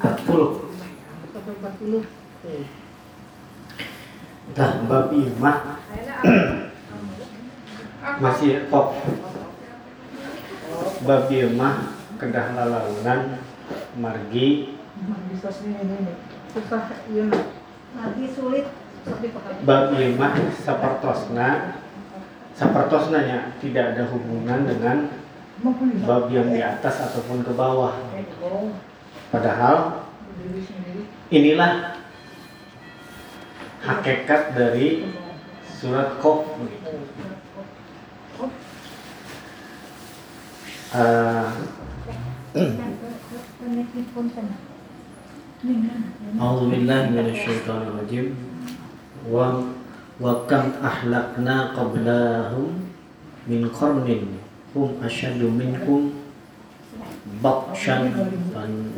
40 Nah, bab imah masih top. Bab imah kedah lalaunan margi. Susah lagi sulit bab imah sapertosna sapertosna. Nya tidak ada hubungan dengan bab yang di atas ataupun ke bawah padahal diri sendiri inilah hakikat dari surat Qaf begitu. Eh, أعوذ بالله من الشيطان الرجيم و وكم أهلكنا قبلهم من قرن هم أشد منكم بطشا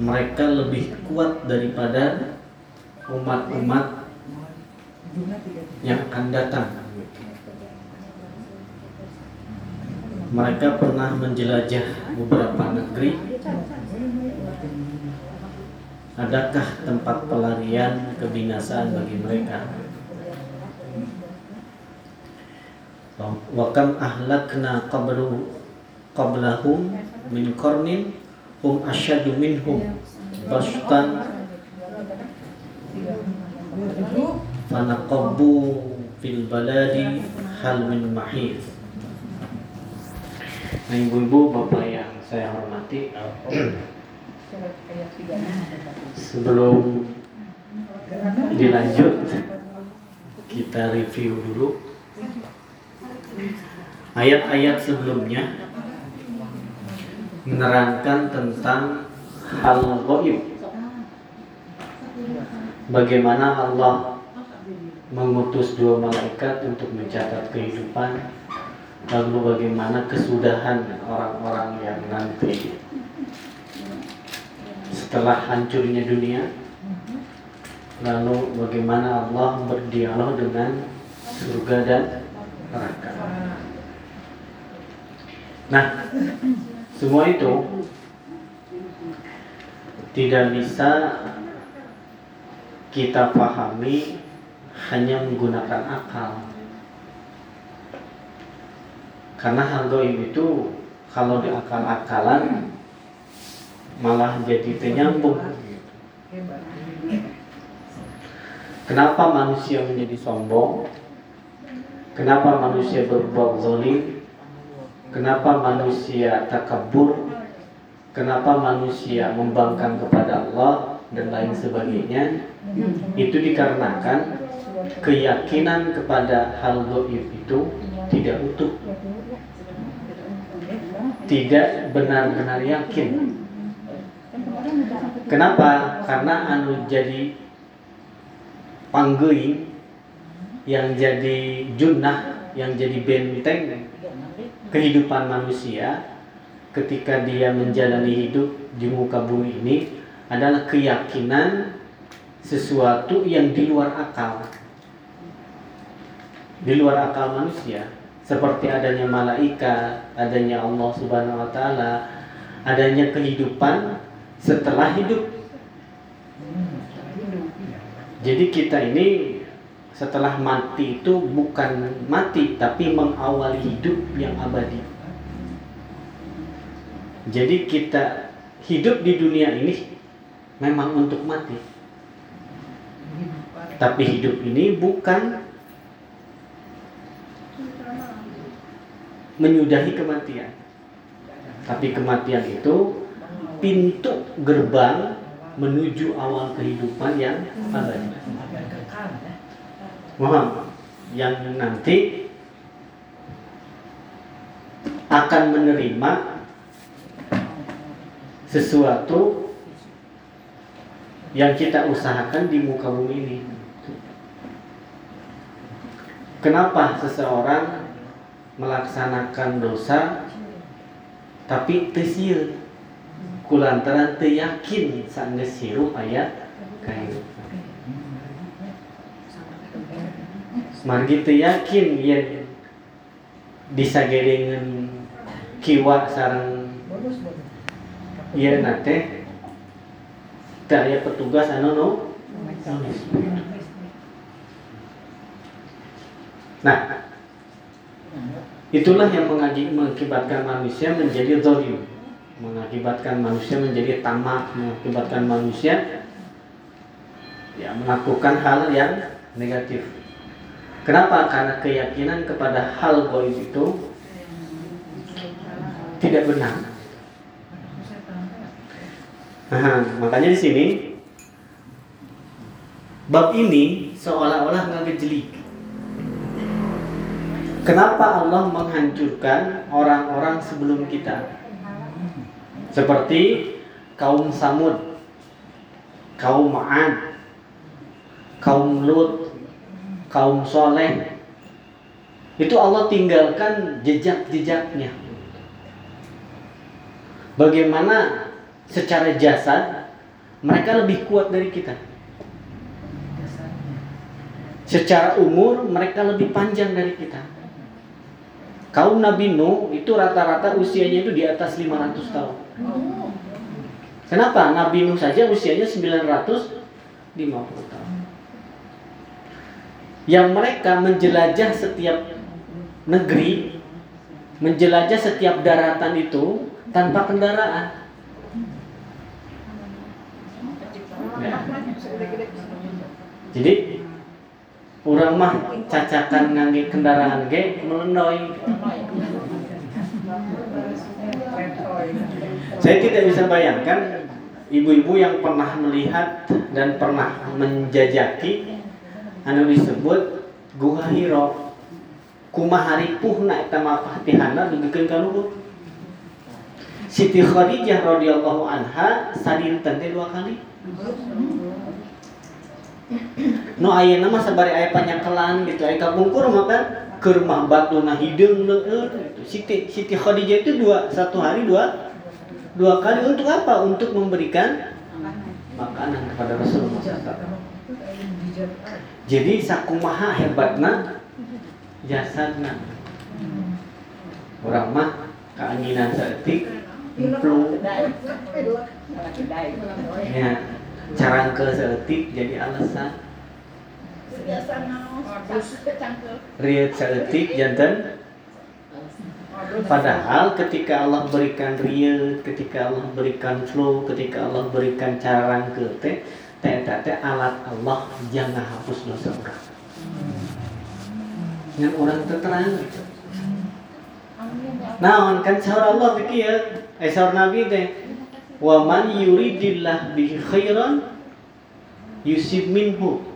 mereka lebih kuat daripada umat-umat yang akan datang mereka pernah menjelajah beberapa negeri Adakah tempat pelarian kebinasaan bagi mereka? Wa kam ahlakna qablahum min qarnin hum asyadu minhum bashtan fanaqabu fil baladi hal min mahid Nah ibu-ibu bapak yang saya hormati Sebelum dilanjut kita review dulu. Ayat-ayat sebelumnya menerangkan tentang hal goib. Bagaimana Allah mengutus dua malaikat untuk mencatat kehidupan lalu bagaimana kesudahan orang-orang yang nanti setelah hancurnya dunia lalu bagaimana Allah berdialog dengan surga dan neraka. Nah semua itu tidak bisa kita pahami hanya menggunakan akal karena hal goib itu kalau diakal-akalan malah jadi ternyambung. Kenapa manusia menjadi sombong? Kenapa manusia berbuat zalim? Kenapa manusia takabur? Kenapa manusia membangkang kepada Allah dan lain sebagainya? Itu dikarenakan keyakinan kepada hal goib itu tidak utuh, tidak benar-benar yakin. Kenapa? Karena anu jadi panggeuing yang jadi junnah, yang jadi benteng kehidupan manusia ketika dia menjalani hidup di muka bumi ini adalah keyakinan sesuatu yang di luar akal. Di luar akal manusia, seperti adanya malaikat, adanya Allah Subhanahu wa taala, adanya kehidupan setelah hidup. Jadi kita ini setelah mati itu bukan mati tapi mengawali hidup yang abadi. Jadi kita hidup di dunia ini memang untuk mati. Tapi hidup ini bukan menyudahi kematian. Tapi kematian itu pintu gerbang menuju awal kehidupan yang abadi. Mohon yang nanti akan menerima sesuatu yang kita usahakan di muka bumi ini. Kenapa seseorang melaksanakan dosa tapi tesieu kulantaran teu yakin sanggeus hirup aya kehidupan. Margi teu yakin yen disagedengeun kiwa bagus. ieu nate petugas anu nu Nah, itulah yang mengakibatkan manusia menjadi zalim, mengakibatkan manusia menjadi tamak, mengakibatkan manusia ya melakukan hal yang negatif. Kenapa? Karena keyakinan kepada hal goib itu tidak benar. Nah, makanya di sini bab ini seolah-olah ngegejelik. Kenapa Allah menghancurkan orang-orang sebelum kita? Seperti kaum Samud, kaum Ma'ad, kaum Lut, kaum Soleh. Itu Allah tinggalkan jejak-jejaknya. Bagaimana secara jasad mereka lebih kuat dari kita. Secara umur mereka lebih panjang dari kita. Kaum Nabi Nuh itu rata-rata usianya itu di atas 500 tahun. Kenapa? Nabi Nuh saja usianya 950 tahun. Yang mereka menjelajah setiap negeri, menjelajah setiap daratan itu tanpa kendaraan. Jadi orang mah cacakan ngangge kendaraan ge melendoy. Saya tidak bisa bayangkan ibu-ibu yang pernah melihat dan pernah menjajaki anu disebut Gua Hiro. Kumaha ripuhna eta mafatihana dugikeun ka luhur. Siti Khadijah radhiyallahu anha sadinten teh dua kali. Nu ayeuna mah sabari aya panyakelan gitu, aya kapungkur mah kan keur mah batuna gitu. Siti Siti Khadijah itu dua satu hari dua dua kali untuk apa? Untuk memberikan makanan kepada Rasulullah SAW. Jadi sakumaha hebatna jasadna. Orang mah keanginan seetik emplu ya carangke seetik jadi alasan. Riet seetik jantan. Padahal ketika Allah berikan riet, ketika Allah berikan flow, ketika Allah berikan carang ke teh, teh teh alat Allah jangan hapus dosa orang. Dengan orang terterang. Nah, kan sahur Allah pikir, eh sahur Nabi teh, wa man yuridillah bihi khairan yusib minhu.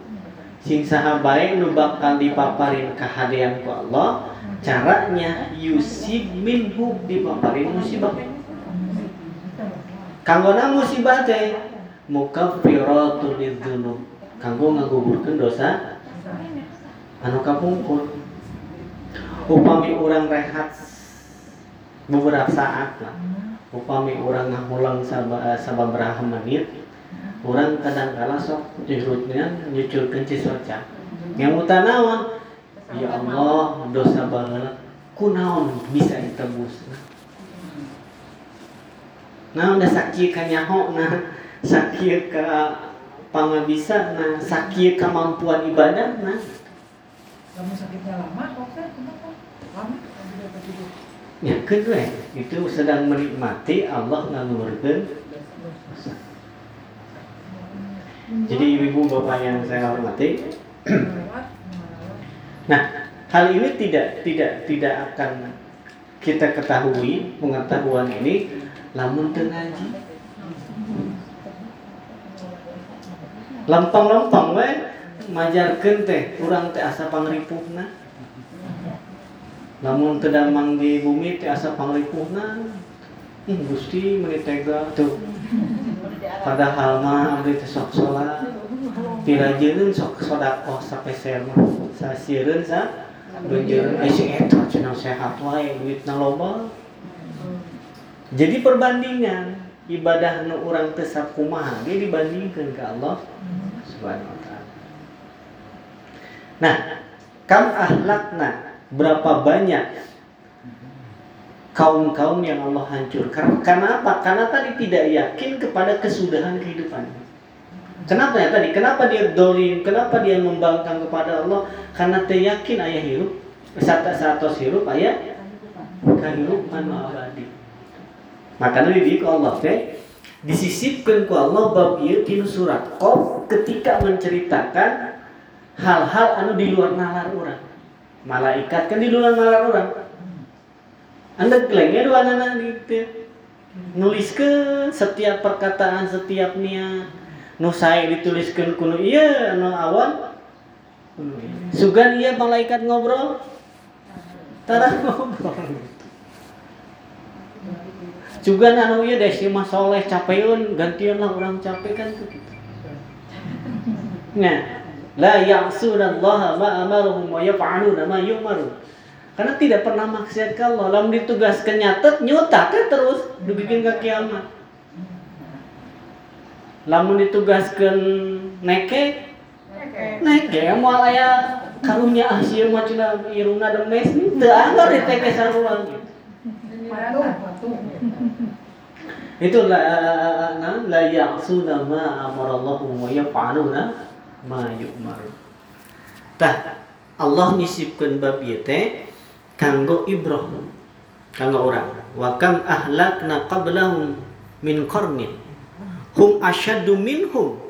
Sing saha bae nu bakal dipaparin kahadean ku Allah, caranya yusib minhu dipaparin musibah. Kanggona musibah teh mukaffiratun lidzunub. Kanggo ngagugurkeun dosa anu kapungkur. Upami orang rehat beberapa saat lah. Upami orang ngamulang saba- sababaraha menit, orang kadang-kala sok jurutnya nyucurkeun cisoca. Ngamutan naon? Ya Allah, dosa baheula kunaon bisa ditebus. Nah, udah sakit ka nyaho nah, sakit ka pangabisa nah, sakit kemampuan ibadah nah. Kamu sakitnya lama kok kan? Kenapa? Lama? Ya kedua itu sedang menikmati Allah ngaluhurkeun Jadi ibu bapak yang saya hormati, nah hal ini tidak tidak tidak akan kita ketahui pengetahuan ini lamun teu Lempeng-lempeng we majarkeun teh urang teh asa pangripuhna. Lamun teu damang di bumi teh asa pangripuhna. Hmm, Gusti tuh. Padahal mah abdi teh sok salat. Pirajeun sok sedekah sapeser mah. Sasiereun sa Benjeureun eh si eta cenah sehat wae duitna loba. Jadi perbandingan ibadah nu urang teu sakumaha ge dibandingkeun ka Allah Subhanahu wa taala. Nah, kam ahlakna berapa banyak kaum-kaum yang Allah hancurkan. Karena apa? Karena tadi tidak yakin kepada kesudahan kehidupan. Kenapa ya tadi? Kenapa dia dolim? Kenapa dia membangkang kepada Allah? Karena dia yakin ayah hirup. Satu satu hirup ayah kehidupan abadi. Makanya di Allah teh disisipkan ku Allah bab ieu tinu surat Qaf ketika menceritakan hal-hal anu di luar nalar orang. Malaikat kan di luar nalar orang. Anda kelengnya dua anak gitu. Nuliskan setiap perkataan, setiap niat. Nu saya dituliskan kuno iya, nu awan. Sugan iya malaikat ngobrol. Tara ngobrol. Juga anu ieu desi mah soleh capeun gantian lah orang capek kan. Nah, la ya'sunallaha ma amaruhum wa yaf'aluna ma yu'marun. Karena tidak pernah maksiat Allah. Lalu ditugaskan nyatet, nyutak kan terus dibikin ke kiamat. Lamun ditugaskan neke, neke mau aya karunya asyir macuna iruna demes teu anggar di teke sarua. Itu la na la ya'suna ma amarallahu wa yaf'aluna ma yu'marun. Tah Allah nisipkeun bab ieu teh kanggo ibrah kanggo urang. Wa kam ahlakna qablahum min qarnin hum asyaddu minhum.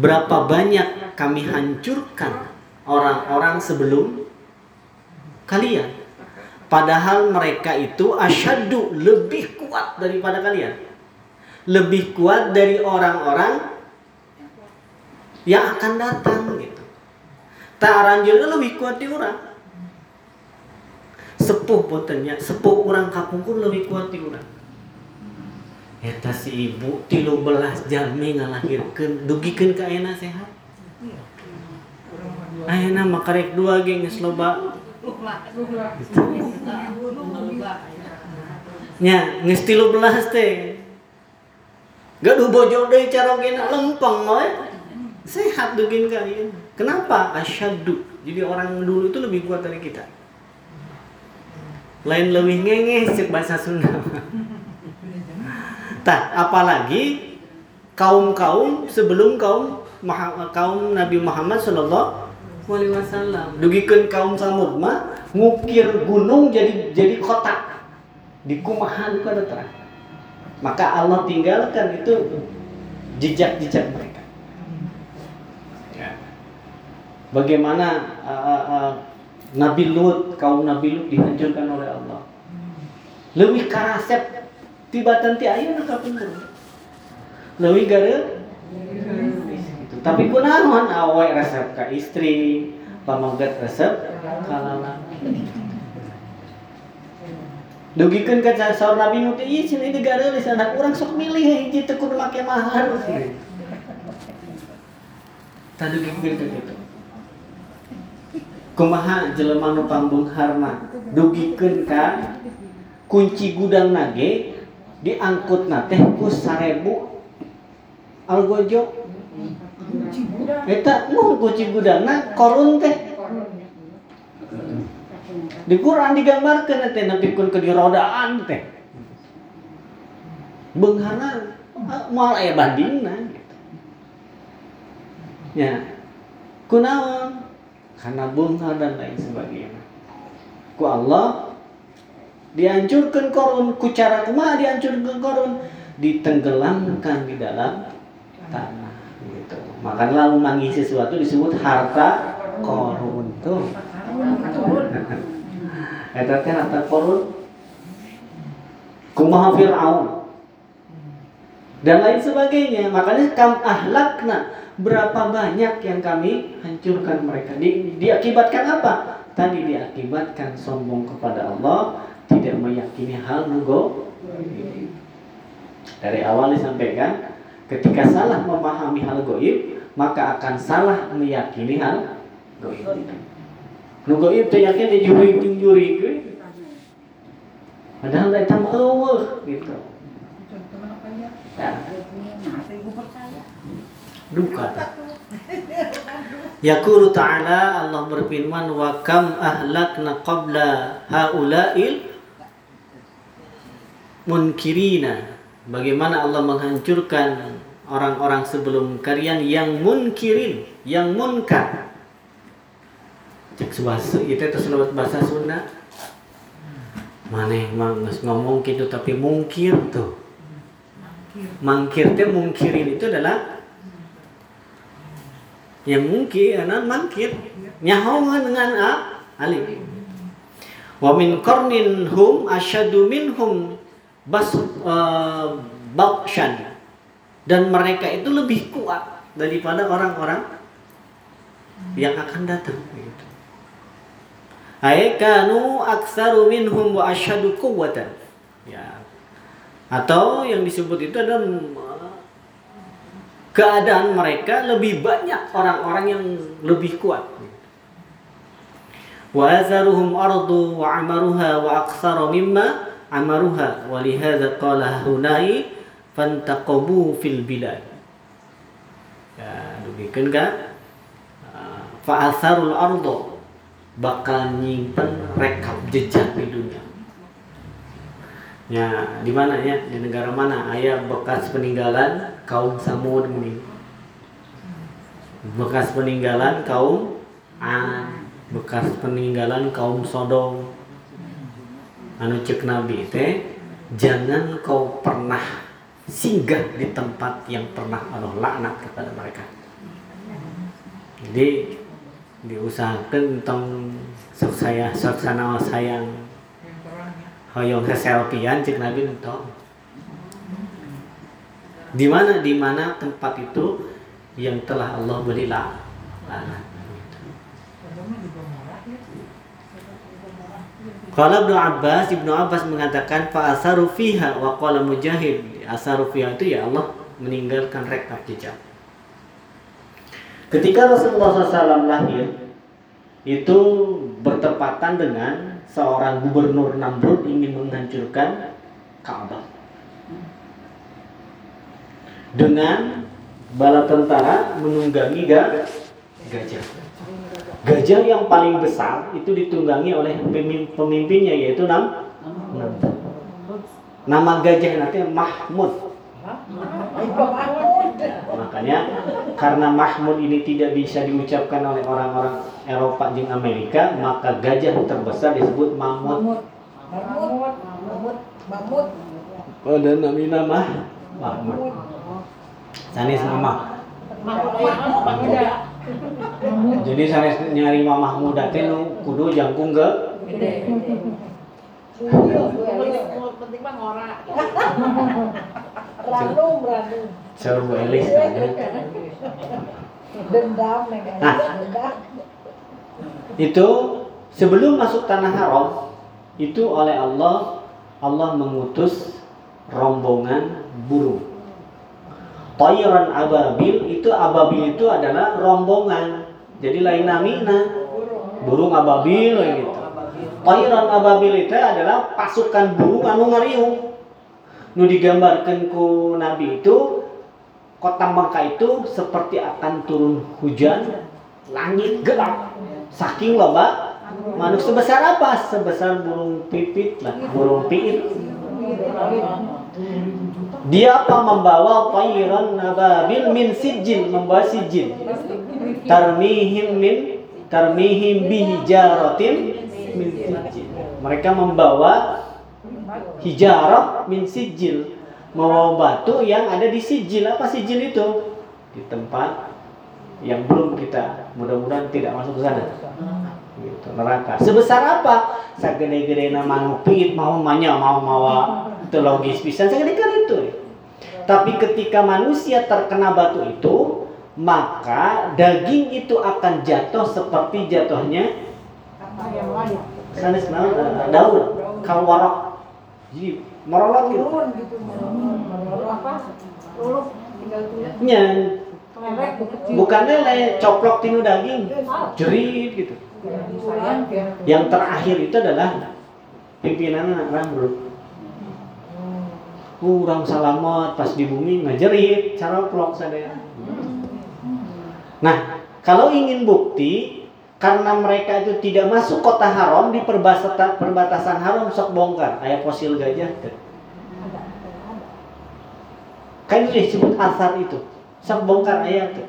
Berapa banyak kami hancurkan orang-orang sebelum kalian. Padahal mereka itu asyaddu lebih kuat daripada kalian. Lebih kuat dari orang-orang yang akan datang gitu. Tak aranjeuna lebih kuat di orang. Sepuh botennya, sepuh orang kapungkur lebih kuat di orang. Eta si ibu tilu belas jami ngalahirkeun dugikeun ka ayeuna sehat. Ayeuna makarek dua ge geus loba Nya, geus 13 teh. Gaduh bojo deui carogena lempeng we. Sehat dugin ka ieu. Kenapa? Asyaddu. Jadi orang dulu itu lebih kuat dari kita. Lain lebih ngenge cek bahasa Sunda. Tah, apalagi kaum-kaum sebelum kaum kaum Nabi Muhammad sallallahu alaihi wasallam. Dugikeun kaum Samud mah ngukir gunung jadi jadi kotak di kumahan kada terang. Maka Allah tinggalkan itu jejak-jejak mereka. Ya. Bagaimana uh, uh, uh, Nabi Lut, kaum Nabi Lut dihancurkan oleh Allah. Leuwih karasep tiba tanti ayeuna kapungkur. Leuwih gara tapi kunaon awe resep ka istri, pamanggat resep kalala. Dugikeun ka saur Nabi teh ieu cenah negara di sana urang sok milih hiji teu kudu make mahar. Tadi dugikeun ka kitu. Kumaha jelema nu pambungharna dugikeun ka kunci gudang nage diangkut teh ku 1000 algojo Eta nuhun kunci gudangna korun teh. Di Quran digambarkeun teh nepikeun ke di rodaan teh. Beunghana moal aya bandingna gitu. Ya. Kunaon? Karena bunga dan lain sebagainya. Ku Allah dihancurkan korun ku cara kumaha dihancurkan korun ditenggelamkan di dalam tanah makanya lalu manggih sesuatu disebut harta korun. Tuh. Eta teh harta korun. Kumaha Fir'aun? Dan lain sebagainya. Makanya kam ahlakna. Berapa banyak yang kami hancurkan mereka? Di, diakibatkan apa? Tadi diakibatkan sombong kepada Allah tidak meyakini hal nugo dari awal disampaikan ketika salah memahami hal goib maka akan salah meyakini hal goib nugo itu yakin di juri juri padahal kita mau gitu Contoh apa ya? ya. Masa ibu percaya? duka Yaqulu ta'ala Allah berfirman wa kam ahlakna qabla haula'il munkirina bagaimana Allah menghancurkan orang-orang sebelum kalian yang munkirin yang munkar. Cek bahasa itu terus lewat bahasa Sunda. Maneh mah geus ngomong gitu tapi mungkir tuh. Mangkir teh mungkirin itu adalah yang mungkin anak mangkir. Nyahoan dengan a alif wa min qarnin hum asyadu minhum bas uh, bakshan dan mereka itu lebih kuat daripada orang-orang yang akan datang gitu. Ay kanu aktsaru minhum wa asyadu quwwatan. Ya. Atau yang disebut itu adalah keadaan mereka lebih banyak orang-orang yang lebih kuat. Wa azaruhum ardu wa amaruha wa aktsaru mimma amaruha wa lihadza qala hunai fantaqabu fil bilad. Ya, demikian kan? Fa asarul ardu bakal nyimpen rekap jejak di dunia. Ya, di mana ya? Di negara mana? Ayah bekas peninggalan kaum Samud ini. Bekas peninggalan kaum Ad, bekas peninggalan kaum Sodom. Anu cek Nabi teh, jangan kau pernah singgah di tempat yang pernah Allah laknat kepada mereka. Jadi diusahakan tentang saya sok sana sayang hoyong keselfian cek nabi entong di mana di mana tempat itu yang telah Allah beri la- laknat. Kalau Ibnu Abbas, Ibnu Abbas mengatakan fa asaru fiha wa qala Mujahid. Asaru fiha itu ya Allah meninggalkan rekap jejak. Ketika Rasulullah SAW lahir, itu bertepatan dengan seorang gubernur Namrud ingin menghancurkan Ka'bah. Dengan bala tentara menunggangi ga- gajah. Gajah yang paling besar itu ditunggangi oleh pemim- pemimpinnya yaitu Nam Namrud. Nama gajah nanti Mahmud. Makanya karena Mahmud ini tidak bisa diucapkan oleh orang-orang Eropa dan Amerika, maka gajah terbesar disebut Mahmud. Mamut. Mamut. Mamut. Mamut. Pada nami nama Mahmud. Sanis nama. Mamut. Jadi sanis nyari mamah muda teh nu kudu jangkung ke penting mah ngora Ranum, ranum. seru elis. Dendam nih. Nah. Dendam. Itu sebelum masuk tanah haram itu oleh Allah Allah mengutus rombongan burung. Tayran ababil itu ababil itu adalah rombongan. Jadi lain namina. Burung ababil kayak gitu. Tayran ababil itu adalah pasukan burung anu ngariung. Nu digambarkan ku Nabi itu kota Mekah itu seperti akan turun hujan, langit gelap. Saking loba manuk sebesar apa? Sebesar burung pipit lah, burung piit. Dia apa membawa tayran ababil min sijil, membawa sijil. Tarmihim min tarmihim bihi min sijil. Mereka membawa hijarah min sijil membawa batu yang ada di sijil apa sijil itu? Di tempat yang belum kita mudah-mudahan tidak masuk ke sana. Gitu, neraka. Sebesar apa? Sagede-gede nama nupit mau manya mau mawa itu logis bisa segede itu. Tapi ketika manusia terkena batu itu maka daging itu akan jatuh seperti jatuhnya sanes naon eh, daun kalwarok jadi merolot gitu gitu apa? Lulus tinggal tulis nya kelewek kecil. Bukan lele coplok tinu daging. Jerit gitu. Sayang yang terakhir itu adalah pimpinan rambrut kurang salamat pas di bumi ngajerit cara plok sadaya nah kalau ingin bukti karena mereka itu tidak masuk kota haram di perbatasan perbatasan haram sok bongkar ayat fosil gajah kan itu disebut asar itu sok bongkar ayat teu.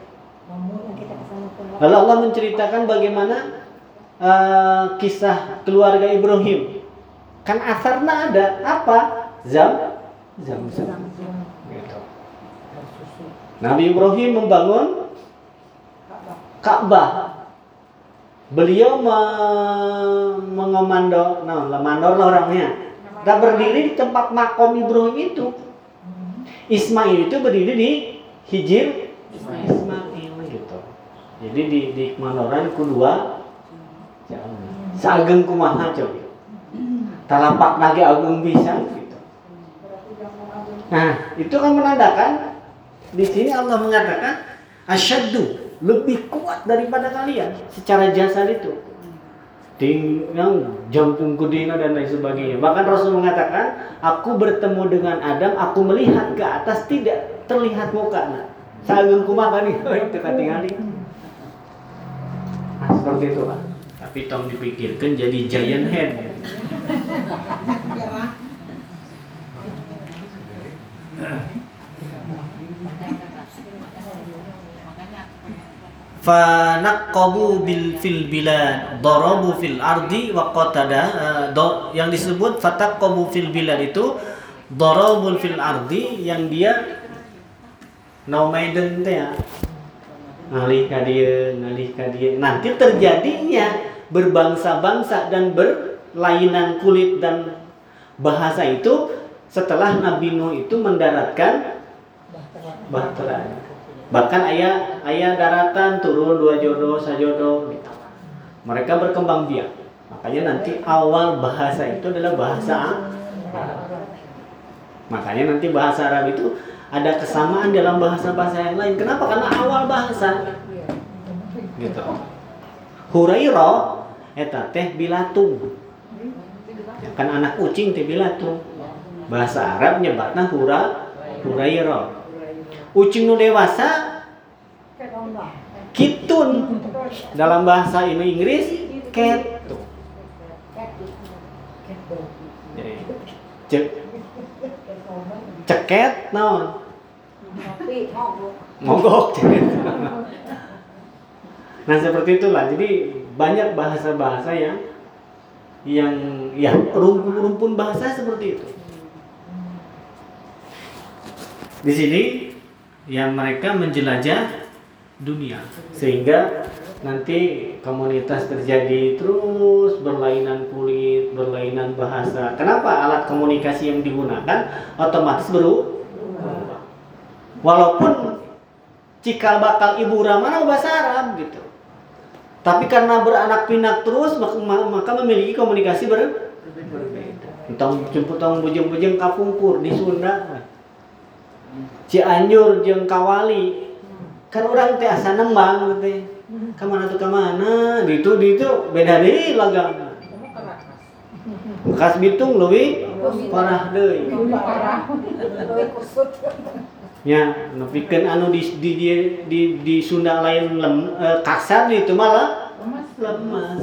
Lalu Allah menceritakan bagaimana eh, kisah keluarga Ibrahim. Kan asarna ada apa? Zam zam zam. Gitu. Nabi Ibrahim membangun Ka'bah. Beliau me- mengomando, nah, mandor lah orangnya. Dan berdiri di tempat makom Ibrahim itu. Ismail itu berdiri di Hijir Ismail gitu. Jadi di di mandoran kedua Sageng kumaha coba. Talapak lagi agung bisa gitu. Nah, itu kan menandakan di sini Allah mengatakan asyaddu lebih kuat daripada kalian secara jasad itu. Ting yang jantung kudina dan lain sebagainya. Bahkan Rasul mengatakan, aku bertemu dengan Adam, aku melihat ke atas tidak terlihat muka. Nah, sageng kumaha nih itu katingali. Nah, seperti itu Pak. Tapi tong dipikirkan jadi giant head. Fanaqabu bil fil bilad darabu fil ardi wa qatada. Eh, yang disebut fataqabu fil bilad itu darabul fil ardi yang dia nomaden teh ya. Ngalih ka dieu ngalih ka dieu nanti terjadinya berbangsa-bangsa dan berlainan kulit dan bahasa itu setelah Nabi Nuh itu mendaratkan bahtera bahkan ayah ayah daratan turun dua jodoh sajodoh gitu. mereka berkembang biak. Makanya nanti awal bahasa itu adalah bahasa makanya nanti bahasa Arab itu ada kesamaan dalam bahasa-bahasa yang lain. Kenapa? Karena awal bahasa. Gitu. Hurairah eta teh bilatung. Ya, kan anak kucing teh bilatung. Bahasa Arab nyebatna hura Hurairah ucing nu dewasa kitun. Dalam bahasa ini Inggris. Jadi, cek. Ceket tapi mogok. Nah seperti itulah. Jadi banyak bahasa-bahasa yang yang ya rumpun rumpun bahasa seperti itu. Di sini yang mereka menjelajah dunia sehingga nanti komunitas terjadi terus berlainan kulit, berlainan bahasa. Kenapa alat komunikasi yang digunakan otomatis beru- berubah. Walaupun cikal bakal ibu ramana bahasa Arab gitu. Tapi karena beranak pinak terus maka, memiliki komunikasi ber berbeda. Entong jemput tong bujeng-bujeng kapungkur di Sunda. Cianjur jeung Kawali. Kan orang teh asa nembang gitu. Ke mana tuh ke mana? Di itu di itu beda deh lagang bekas bitung lebih parah deh. Ya nepikeun anu di di di di, di Sunda lain lem, eh, kasar di itu malah. Lemas. Lemas.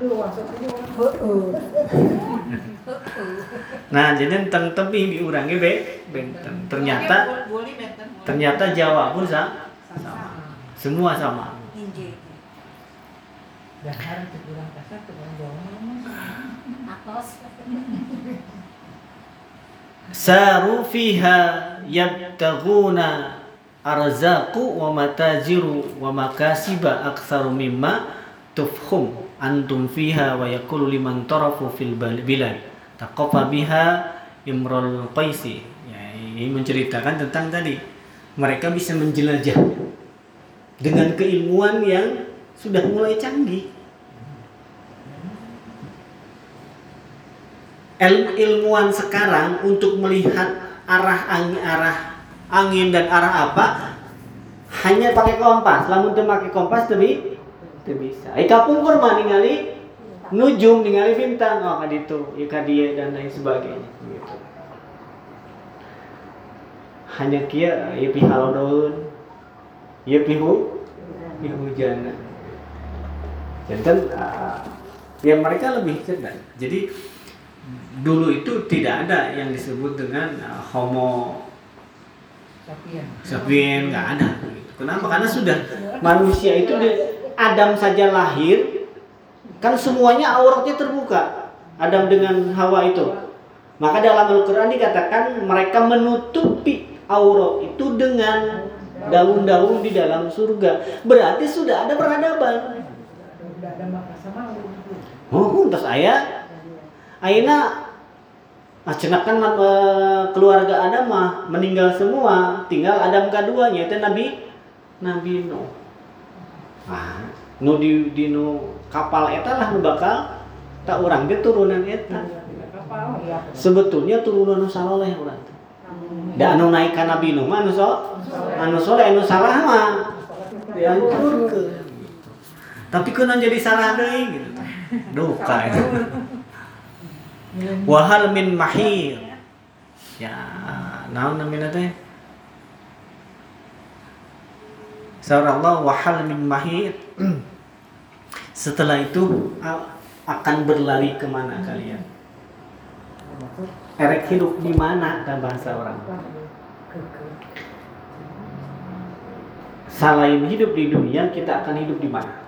Maksudnya nah jadi tentang tebing diurangi be. Benten ternyata ternyata Jawa pun sa- sama. Semua sama. Dahar kurang kasar kurang jauh atos. Saru fiha yabtaguna arzaqu wa matajiru wa makasiba aktsaru mimma tufhum. Antum fiha wa yaqulu liman tarafu fil bal- bilad taqafa biha imrul qaisi. Ya, ini menceritakan tentang tadi mereka bisa menjelajah dengan keilmuan yang sudah mulai canggih. Ilmu ilmuwan sekarang untuk melihat arah angin arah angin dan arah apa hanya pakai kompas. Lamun teu pakai kompas teu bi- teu bisa. Ai kapungkur mah ningali nujum ningali bintang oh kaditu ieu ka dieu dan lain sebagainya. Gitu. hanya kia ieu pi halodon. Ieu pi hu? Pi hujan jantan ah, ya mereka lebih cerdas. Jadi dulu itu tidak ada yang disebut dengan uh, homo sapien nggak ada. Gitu. kenapa? Karena sudah manusia itu Adam saja lahir kan semuanya auratnya terbuka Adam dengan Hawa itu. Maka dalam Al-Quran dikatakan mereka menutupi aurat itu dengan daun-daun di dalam surga. Berarti sudah ada peradaban. Oh, terus ayah, Aina ah, cenah kan eh, keluarga Adam mah meninggal semua, tinggal Adam keduanya itu Nabi Nabi Nuh. Ah, nu di di nu kapal eta lah nu bakal tak urang ge turunan eta. kapal ya. Sebetulnya turunan nu saloleh urang. teh. Da anu naik ka Nabi Nuh mah anu so, anu soleh anu salah mah dihancurkeun. Tapi kena jadi salah deui gitu. Duka itu. Wahal min mahir. Ya, naon namina teh? Saur Allah wahal min mahir. Setelah itu akan berlari ke mana kalian? Erek hidup di mana kan bahasa orang? Selain hidup di dunia, kita akan hidup di mana?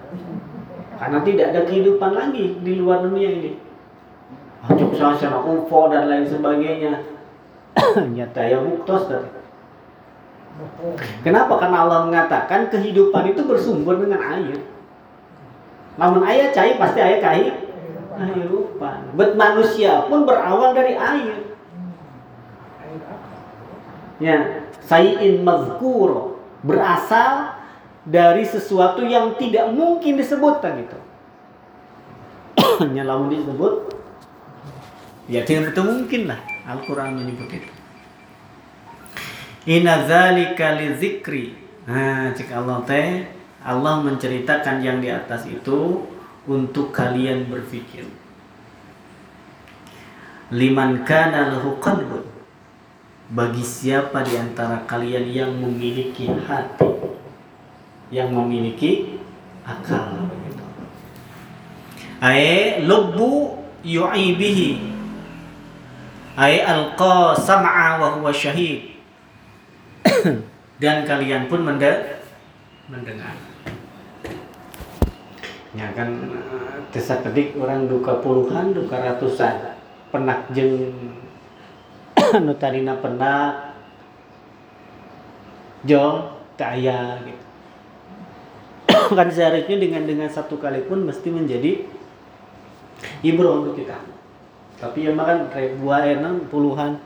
Karena tidak ada kehidupan lagi di luar dunia ini. Hajok sana UFO dan lain sebagainya. Nyata ya muktos tadi. Kenapa? Karena Allah mengatakan kehidupan itu bersumber dengan air. Namun air cair pasti air cair kehidupan. Bet manusia pun berawal dari air. Ya, sayin mazkur berasal dari sesuatu yang tidak mungkin disebutkan gitu. Hanya lamun disebut ya tidak betul mungkin lah Al-Quran menyebut itu. Inna zalika li zikri. Nah, jika Allah teh Allah menceritakan yang di atas itu untuk kalian berpikir. Liman kana lahu qalbun. Bagi siapa di antara kalian yang memiliki hati, yang memiliki akal. Ai lubbu yu'i bihi. Ai alqa sam'a wa huwa syahid. Dan kalian pun mende mendengar. Ya kan desa kedik orang duka puluhan, duka ratusan. Penak jeng tadina penak jol kaya gitu. kan seharusnya dengan dengan satu kali pun mesti menjadi ibro untuk kita. Tapi ya makan ribuan enam puluhan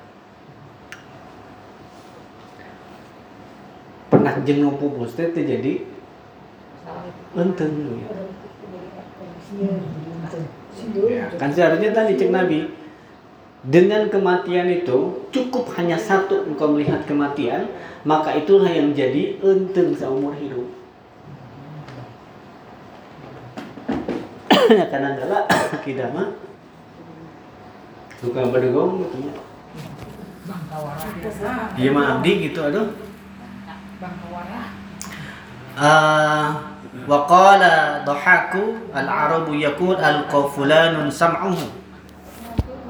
jenguk pupus teh jadi enteng gitu. Ya, kan seharusnya tadi cek Nabi dengan kematian itu cukup hanya satu engkau melihat kematian maka itulah yang jadi enteng seumur hidup. Ya karena adalah kita mah suka berdegong gitu ya. Iya mah abdi gitu aduh Bangkawara. Ah, wa qala dhahaku al-arabu yaqul al-qafulanun sam'uhu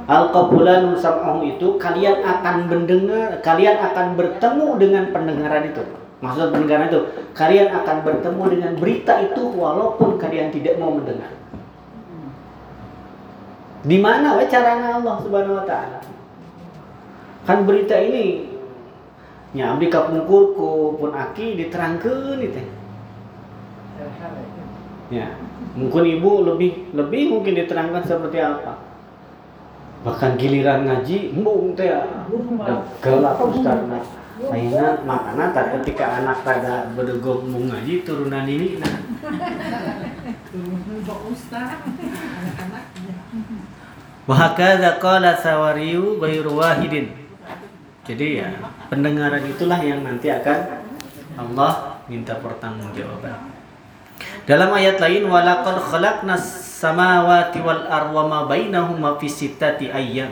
al-qafulanun sam'uhu itu kalian akan mendengar kalian akan bertemu dengan pendengaran itu maksud pendengaran itu kalian akan bertemu dengan berita itu walaupun kalian tidak mau mendengar Di mana we carana Allah Subhanahu wa taala? Kan berita ini nya abdi kapungkurku pun aki diterangkeun itu. Ya, mungkin ibu lebih lebih mungkin diterangkan seperti apa. Bahkan giliran ngaji, embung teh udah gelap ustaz nah. Akhirnya makanya tak ketika anak pada berdegok mau ngaji turunan ini nah Wahakadha qala sawariyu ghairu wahidin. Jadi ya, pendengaran itulah yang nanti akan Allah minta pertanggungjawaban. Dalam ayat lain walaqad khalaqnas samawati wal arwa ma bainahuma fi sittati ayyam.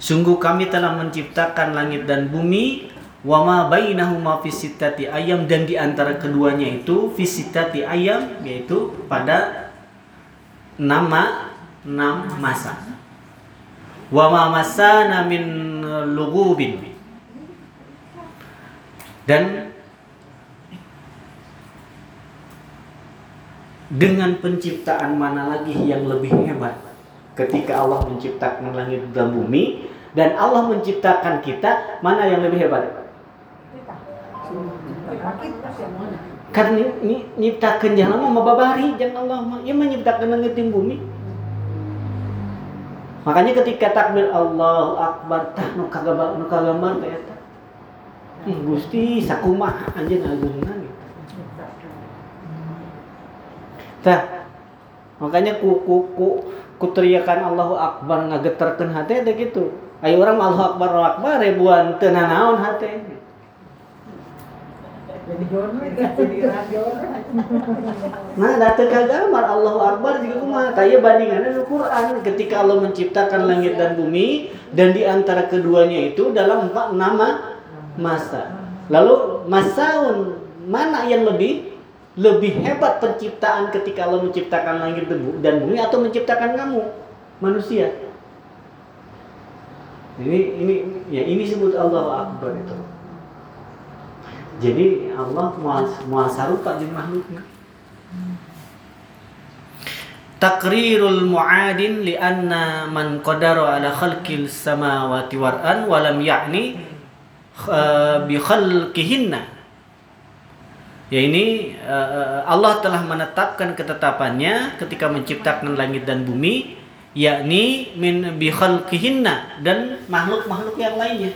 Sungguh kami telah menciptakan langit dan bumi wa ma bainahuma fi sittati ayyam dan di antara keduanya itu fi sittati ayyam yaitu pada nama enam masa. Wa ma masana min lugubin. Dan dengan penciptaan mana lagi yang lebih hebat ketika Allah menciptakan langit dan bumi dan Allah menciptakan kita mana yang lebih hebat kan nyiptakan jangan mah babari jangan Allah ia menciptakan langit dan bumi makanya ketika takbir Allah akbar tah nu kagak nu kagambar teh eta Ih, Gusti sakumaha anjeun ageuna gitu. Tah, makanya ku ku ku, ku teriakan Allahu Akbar ngageterkeun hate teh gitu. Ayo orang Allahu Akbar Allahu Akbar ribuan teu nanaon hate. Jadi. Nah, datang ke gambar Allahu Akbar juga kumaha. Taya bandingannya di Quran ketika Allah menciptakan langit dan bumi dan di antara keduanya itu dalam empat nama masa. Lalu masaun mana yang lebih lebih hebat penciptaan ketika Allah menciptakan langit dan bumi atau menciptakan kamu manusia? Ini ini ya ini sebut Allahu Akbar itu. Jadi Allah mual mual sarupa jeung makhluknya. Takrirul mu'adin li anna man qadara ala khalqil samawati wal an wa lam ya'ni uh, bi khalqihinna. Ya ini uh, Allah telah menetapkan ketetapannya ketika menciptakan langit dan bumi yakni min bi khalqihinna dan makhluk-makhluk yang lainnya.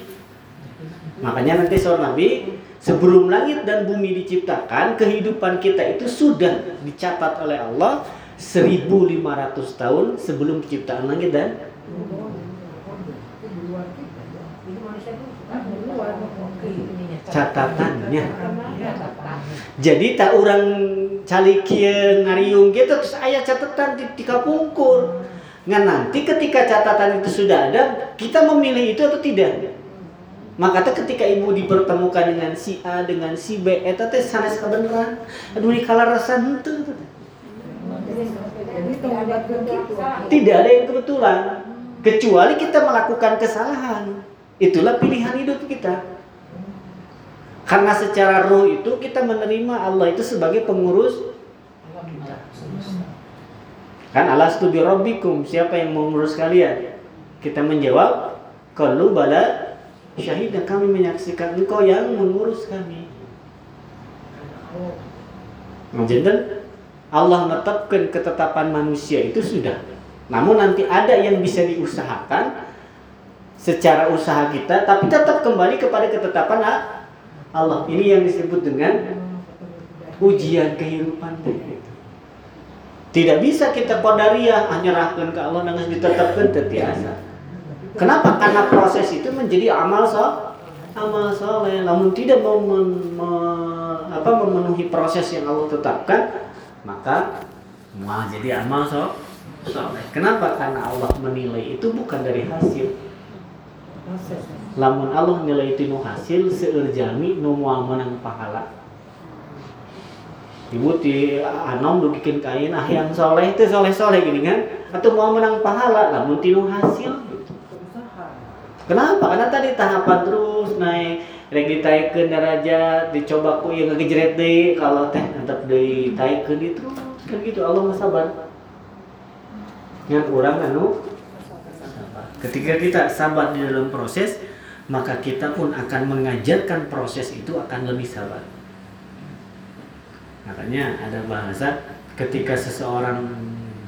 Makanya nanti seorang Nabi sebelum langit dan bumi diciptakan, kehidupan kita itu sudah dicatat oleh Allah 1500 tahun sebelum penciptaan langit dan catatannya. Jadi tak orang cali kieu ngariung gitu terus ayat catatan di, di kapungkur. Ngan nanti ketika catatan itu sudah ada, kita memilih itu atau tidak? Maka ketika ibu dipertemukan dengan si A dengan si B, eta teh sanes kebenaran. Aduh ini kalah rasa henteu. Tidak ada yang kebetulan kecuali kita melakukan kesalahan. Itulah pilihan hidup kita. Karena secara roh itu kita menerima Allah itu sebagai pengurus Kan Allah bi rabbikum, siapa yang mengurus kalian? Kita menjawab, kalau bala syahid dan kami menyaksikan engkau yang mengurus kami. Jadi Allah menetapkan ketetapan manusia itu sudah. Namun nanti ada yang bisa diusahakan secara usaha kita, tapi tetap kembali kepada ketetapan Allah. Ini yang disebut dengan ujian kehidupan. Tidak bisa kita kodariah menyerahkan ke Allah dengan ditetapkan terbiasa. Kenapa? Karena proses itu menjadi amal so, amal soleh. Namun tidak mau men, me, apa, memenuhi proses yang Allah tetapkan, maka mau jadi amal so, soleh. Kenapa? Karena Allah menilai itu bukan dari hasil. Lamun Allah nilai itu nu hasil seurjami nu moal menang pahala. Ibu ti anom dugikin kain ah yang soleh itu soleh soleh gini kan atau mau menang pahala lamun tinu hasil Kenapa? Karena tadi tahapan terus naik rek ditaikeun derajat dicoba ku yang ngegejret deui kalau teh tetep deui taikeun itu kan gitu Allah mah sabar. Yang orang anu Ketika kita sabar di dalam proses, maka kita pun akan mengajarkan proses itu akan lebih sabar. Makanya ada bahasa ketika seseorang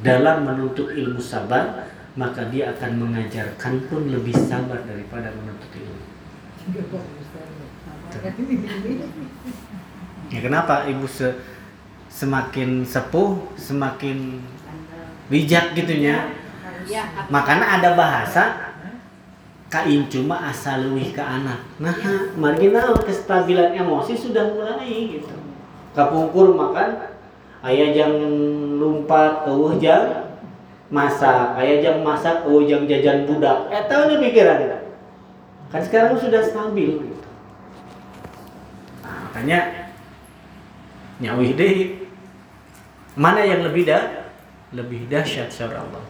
dalam menuntut ilmu sabar, maka dia akan mengajarkan pun lebih sabar daripada menuntut ilmu. Ya kenapa ibu se semakin sepuh, semakin bijak gitunya? Ya, Makanya ada bahasa kain cuma asal ke anak. Nah, marginal kestabilan emosi sudah mulai gitu. Kapungkur makan aya jang lompat eueuh jang masak, aya jang masak eueuh jang jajan budak. Eta we pikiran Kan sekarang sudah stabil gitu. Nah, makanya deh mana yang lebih dah lebih dahsyat syar Allah.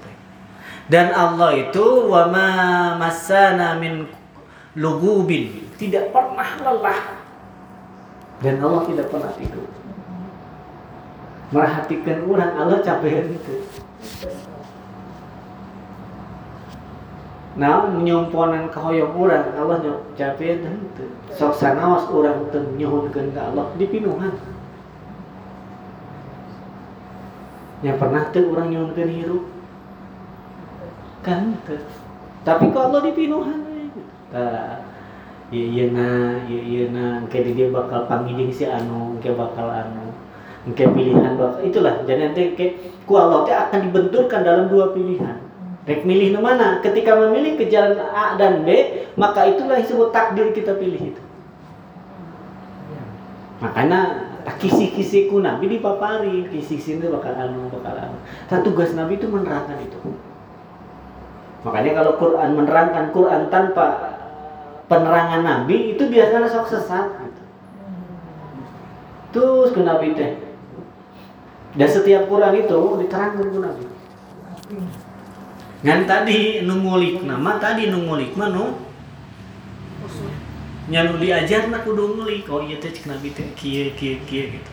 Dan Allah itu wama masana min lugubin tidak pernah lelah. Dan Allah tidak pernah tidur. Merhatikan orang Allah capek itu. Nah, menyumponan kahoyong orang Allah capek itu. Sok sanaos orang teu nyuhunkeun ka Allah dipinuhan. Yang pernah tuh orang nyuhunkeun hirup kan teu. tapi kok Allah we. Tah, ieu ieuna ieu ieuna engke di dia bakal panggil si anu engke bakal anu engke pilihan bakal itulah jadi nanti engke ku Allah akan dibenturkan dalam dua pilihan rek milih nu mana ketika memilih ke jalan A dan B maka itulah disebut takdir kita pilih itu makanya tak kisi-kisi ku Nabi dipapari kisi-kisi itu bakal anu bakal anu tugas Nabi itu menerangkan itu Makanya kalau Quran menerangkan Quran tanpa penerangan Nabi itu biasanya sok sesat. Gitu. Terus ke Nabi teh. Dan setiap Quran itu diterangkan ke Nabi. Ngan tadi nungulik nama tadi nungulik manu nyanu diajar nak kudu ngulik oh iya teh Nabi teh kieu kieu kieu gitu.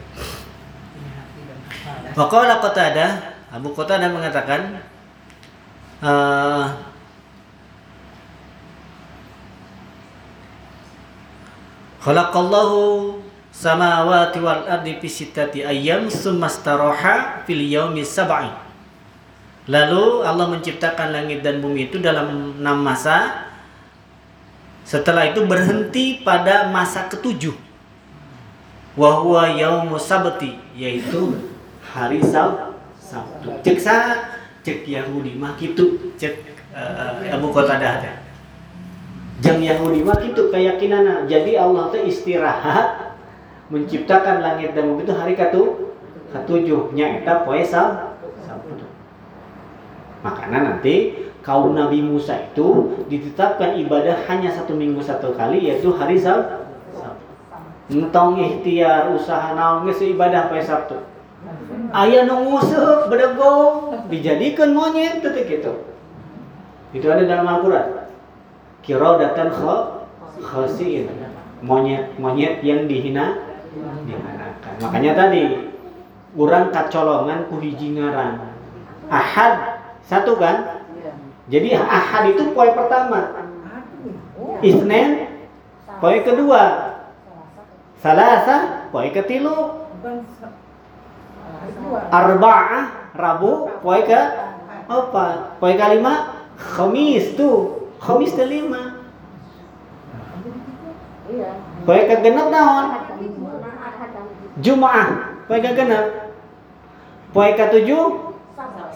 Waqala Qatadah Abu Qatadah mengatakan uh, Khalaqallahu samawati wal ardi fi sittati ayyam summa staraha fil yaumi sab'i. Lalu Allah menciptakan langit dan bumi itu dalam enam masa. Setelah itu berhenti pada masa ketujuh. Wa huwa yaumu sabti, yaitu hari Sab Sabtu. Cek sa cek Yahudi mah kitu cek uh, Abu Qatadah teh. Jang Yahudi mah kitu keyakinanna. Jadi Allah teh istirahat menciptakan langit dan bumi itu hari katu ketujuh nya eta poe Sab Sabtu. Makanya nanti kaum Nabi Musa itu ditetapkan ibadah hanya satu minggu satu kali yaitu hari Sab Entong ikhtiar usaha naon geus ibadah poe Sabtu. Ayah nu nguseup dijadikan monyet teh gitu. Itu ada dalam Al-Qur'an. Kha khasiin. Monyet-monyet yang dihina dihanakan. Makanya tadi orang kacolongan ku hiji ngaran. Ahad satu kan? Jadi Ahad itu poin pertama. Isnin poin kedua. Salasa poin ketilu. Arba'ah Rabu poin ke apa? Poin kelima Khamis tuh. Khamis teh lima. Poin ke genep naon? Jumaah. Poin ke genep. Poin ke tujuh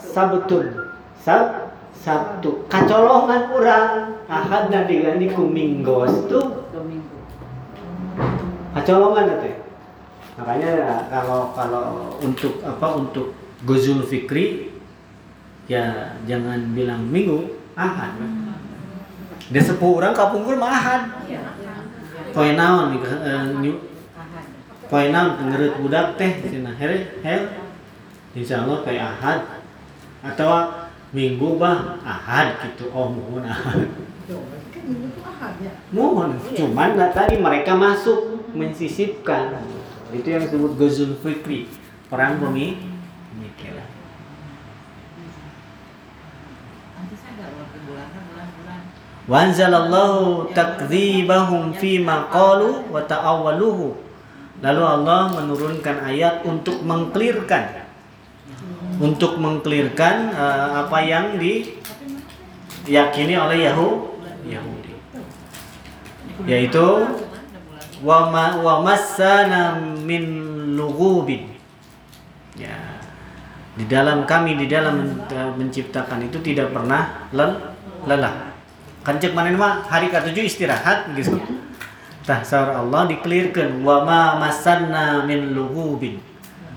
Sabtun. Sab Sabtu. Kacolongan kurang. Ahad na diganti ku Minggos tuh. Kacolongan teh. Makanya kalau kalau untuk apa untuk Gozul Fikri ya jangan bilang minggu ahad dia sepuh orang kapungkur mah ahad poe naon poe naon ngereut budak teh cenah here here insyaallah poe ahad atau minggu bah ahad gitu. Oh mohon ahad. Mohon. Cuman nah, tadi mereka masuk mensisipkan. Itu yang disebut Gozul Fikri. Perang bumi pemikiran Wa anzalallahu takdzibahum fima qalu wa ta'awwaluhu. Lalu Allah menurunkan ayat untuk mengklirkan untuk mengklirkan uh, apa yang diyakini oleh Yahudi Yahudi. Yaitu wa ma wa massana min lughubin ya. Di dalam kami di dalam menciptakan itu tidak pernah lel lelah. Kan cek mana mah hari ke-7 istirahat gitu. Tah Allah dikelirkan wa ma masanna min lughubin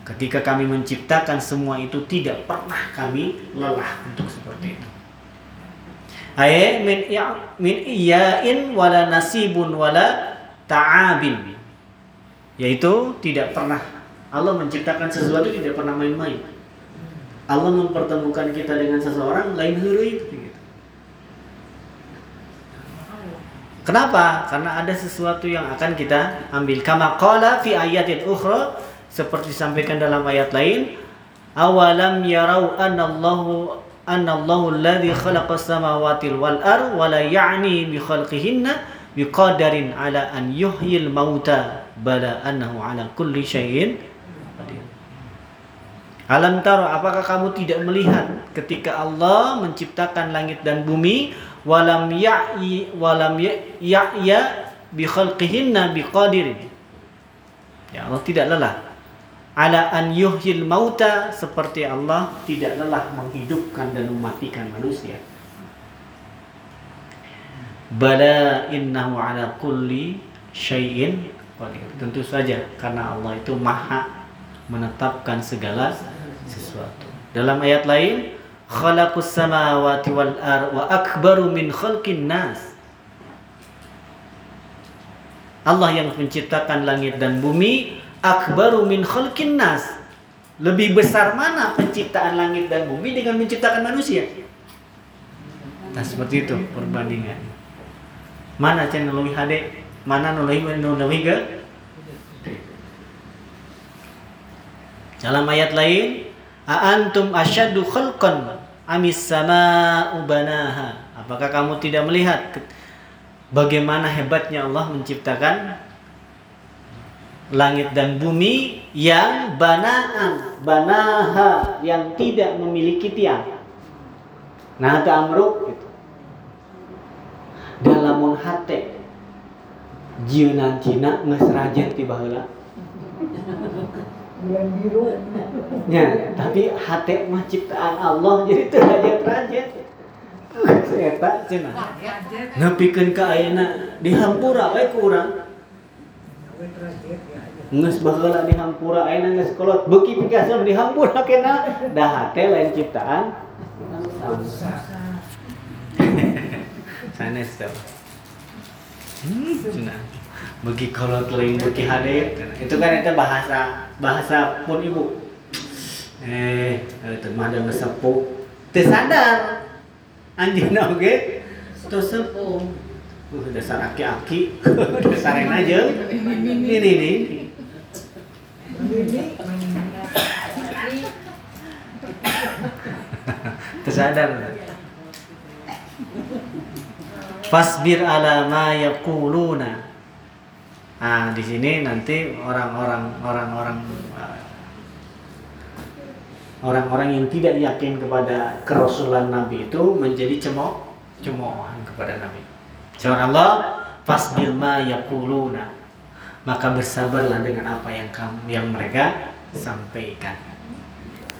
Ketika kami menciptakan semua itu tidak pernah kami lelah untuk seperti itu. Ay min ya min iyain wala nasibun wala ta'abin. Yaitu tidak pernah Allah menciptakan sesuatu tidak pernah main-main. Allah mempertemukan kita dengan seseorang lain huruf gitu. Kenapa? Karena ada sesuatu yang akan kita ambil. Kama qala fi ayatin ukhra seperti disampaikan dalam ayat lain awalam yarau anallahu anallahu alladhi khalaqas samawati wal ar wa la ya'ni bi khalqihinna biqadarin ala an yuhyil mauta bala annahu ala kulli syai'in qadir. Alam taro apakah kamu tidak melihat ketika Allah menciptakan langit dan bumi walam ya'i walam ya'ya bi khalqihinna biqadirin? Ya Allah tidak lelah ala an yuhyil mauta seperti Allah tidak lelah menghidupkan dan mematikan manusia. Bala innahu ala kulli syai'in Tentu saja karena Allah itu maha menetapkan segala sesuatu. Dalam ayat lain, khalaqus samawati wal ar wa akbaru min khalqin nas. Allah yang menciptakan langit dan bumi akbaru min khalqin nas. Lebih besar mana penciptaan langit dan bumi dengan menciptakan manusia? Nah seperti itu perbandingan. Mana cina lebih hade? Mana lebih lebih ke? Dalam ayat lain, Aantum asyadu khalqan amis sama ubanaha. Apakah kamu tidak melihat bagaimana hebatnya Allah menciptakan langit dan bumi yang banaan, banaha yang tidak memiliki tiang. Nah, ada amruk gitu. Dalamun hate jieunan Cina geus rajet ti baheula. Biru. Ya, tapi hate mah ciptaan Allah jadi teu rajet-rajet. Eta cenah. Nepikeun ka ayeuna dihampura we ku urang. Nges baheula di hampura ayeuna geus kolot. Beuki pikasan di hampura kena. Dah teh lain ciptaan. Sanes tuh hmm, cenah beuki kolot lain beuki hade itu kan itu bahasa bahasa pun ibu. Eh itu mah ada sepuh teu sadar. Anjeunna oge teu sepuh Uh, dasar aki-aki, dasar yang aja. Ini nih. Tersadar. Fasbir ala ma yaquluna. Nah, di sini nanti orang-orang orang-orang orang-orang yang tidak yakin kepada kerasulan Nabi itu menjadi cemooh cemoohan kepada Nabi. Surah Allah, fasbir ma yaquluna maka bersabarlah dengan apa yang kamu yang mereka sampaikan.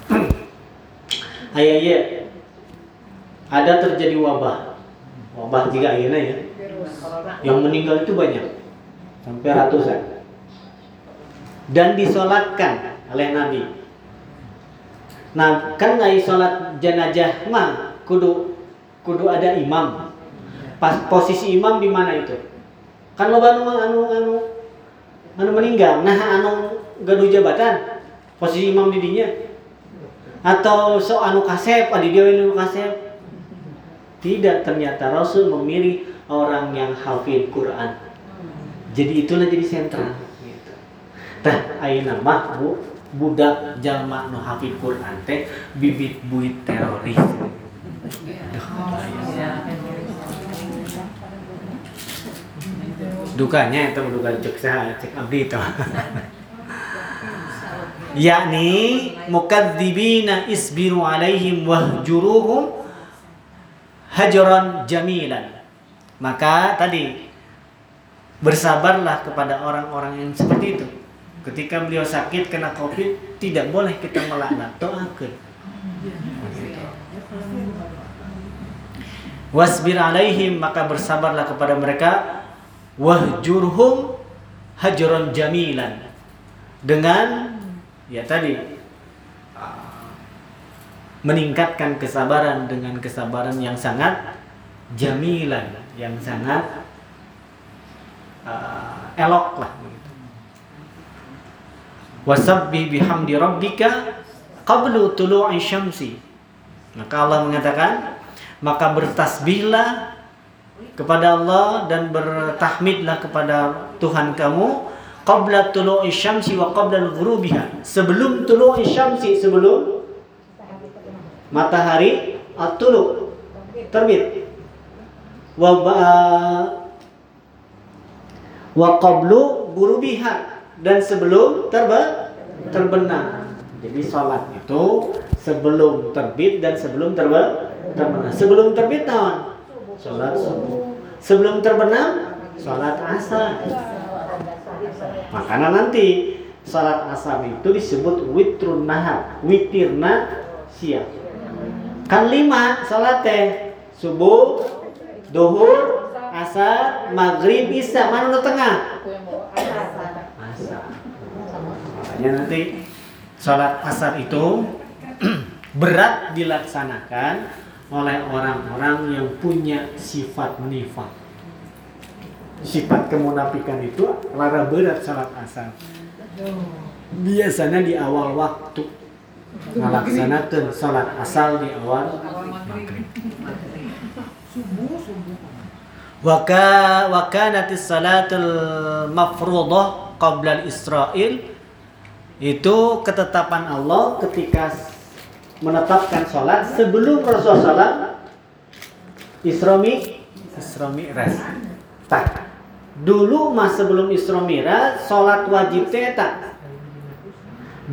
Ayah ya, ada terjadi wabah, wabah juga ini ya, yang meninggal itu banyak, sampai ratusan, dan disolatkan oleh Nabi. Nah, kan nggak sholat jenazah mah kudu kudu ada imam. Pas posisi imam di mana itu? Kan lo anu anu anu anu meninggal. Nah anu gaduh jabatan. Posisi imam didinya atau so anu kasep adi dia anu kasep. Tidak ternyata Rasul memilih orang yang hafid Quran. Jadi itulah jadi sentral. Gitu. Tah ayeuna mah Bu budak jalma nu hafid Quran teh bibit buit teroris. Dukanya itu duka cek saya cek abdi itu. Yakni mukadzibina isbiru alaihim wahjuruhum hajaran jamilan. Maka tadi bersabarlah kepada orang-orang yang seperti itu. Ketika beliau sakit kena covid tidak boleh kita melaknat. Doakan. Wasbir alaihim maka bersabarlah kepada mereka wahjurhum hajron jamilan dengan ya tadi meningkatkan kesabaran dengan kesabaran yang sangat jamilan yang sangat uh, elok lah. Wasabbi bihamdi rabbika qablu tulu'i syamsi. Maka Allah mengatakan, maka bertasbihlah kepada Allah dan bertahmidlah kepada Tuhan kamu qabla tulu'i syamsi wa qabla al-ghurubiha. Sebelum tulu'i syamsi, sebelum matahari at-tulu terbit. Wa wa qablu ghurubiha dan sebelum terbe terbenam. Jadi sholat itu sebelum terbit dan sebelum terbe terbenam. Sebelum terbit tahun sholat subuh. Sebelum terbenam sholat asar. Makanya nanti sholat asar itu disebut witrun nahar, witirna siang. Kan lima sholat teh subuh, duhur, asar, maghrib, isya. Mana udah tengah? Asar. Makanya nanti sholat asar itu berat dilaksanakan oleh orang-orang yang punya sifat nifak. Sifat kemunafikan itu lara berat sholat asar. Biasanya di awal waktu melaksanakan sholat asal di awal maghrib. Waka wakanatis salatul mafruḍah qabla al-Israil itu ketetapan Allah ketika menetapkan sholat sebelum Rasulullah Isra Isra Mi'raj. Tak. Dulu mas sebelum Isra Mi'raj sholat wajib tak.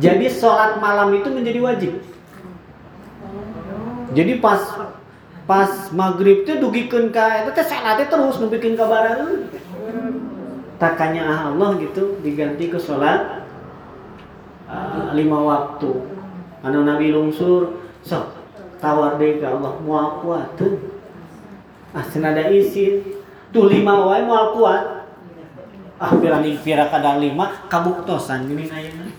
Jadi sholat malam itu menjadi wajib. Jadi pas pas maghrib itu dugikeun ka eta teh salatnya terus nu bikin kabaran. Takanya Allah gitu diganti ke sholat uh, lima waktu. Anu Nabi lungsur sok tawar deh ke Allah mau kuat tuh. Ah senada isi tuh lima wae mau kuat. Ah pirani pira kadang lima kabuktosan gini ayeuna.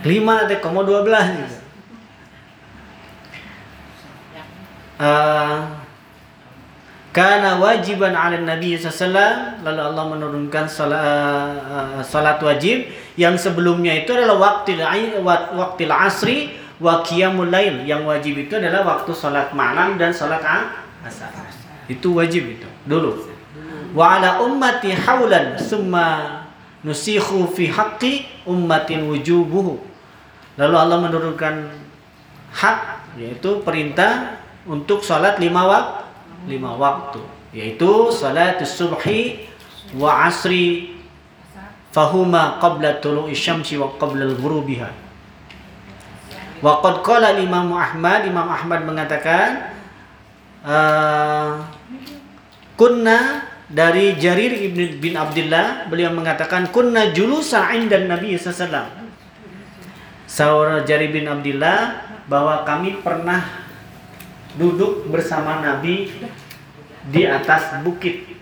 Lima teh komo dua belas gitu. Uh, karena wajiban ala Nabi SAW lalu Allah menurunkan salat, uh, salat wajib. Yang sebelumnya itu adalah waktu waktu asri wa qiyamul yang wajib itu adalah waktu salat malam dan salat asar. Itu wajib itu dulu. Wa ala ummati haulan summa nusikhu fi haqqi ummatin wujubuhu. Lalu Allah menurunkan hak yaitu perintah untuk salat lima waktu lima waktu yaitu salat subhi wa asri. Fahuma qabla tulu'i syamsi wa qabla al-ghurubiha wa qad qala Imam Ahmad Imam Ahmad mengatakan uh, kunna dari Jarir ibn bin Abdullah beliau mengatakan kunna julusa indan Nabi sallallahu Saudara Jarir bin Abdullah bahwa kami pernah duduk bersama Nabi di atas bukit.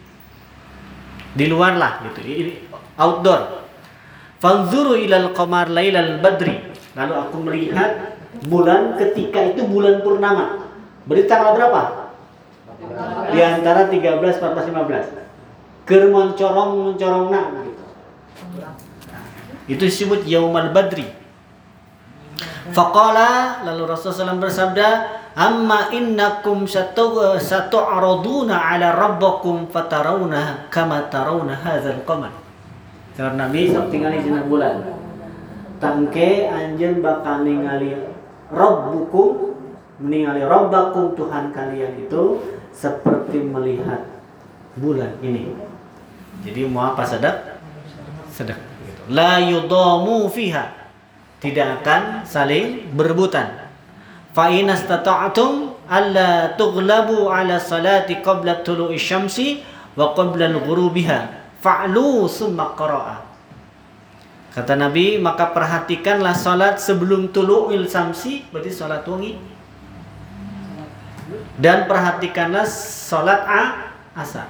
Di luar lah gitu. Ini outdoor. Fanzuru ilal qamar lailal badri. Lalu aku melihat bulan ketika itu bulan purnama. Berarti tanggal berapa? Di antara 13 14 15 keur mencorong mencorong nah gitu. itu disebut yaumal badri. Faqala lalu Rasulullah SAW bersabda amma innakum satu satu araduna ala rabbakum fatarawna kama tarawna hadzal qamar karena Nabi sok tinggali dina bulan tangke anjeun bakal ningali rabbukum Meningali Rabbakum Tuhan kalian itu seperti melihat bulan ini. Jadi mau apa sedek? Sedek. Gitu. La yudamu fiha. Tidak akan saling berebutan. Fa in istata'tum alla tughlabu ala salati qabla tulu'i syamsi wa qabla al-ghurubiha fa'lu summa qara'a. Kata Nabi, maka perhatikanlah salat sebelum tulu'il samsi, berarti salat wangi. Dan perhatikanlah salat a asar.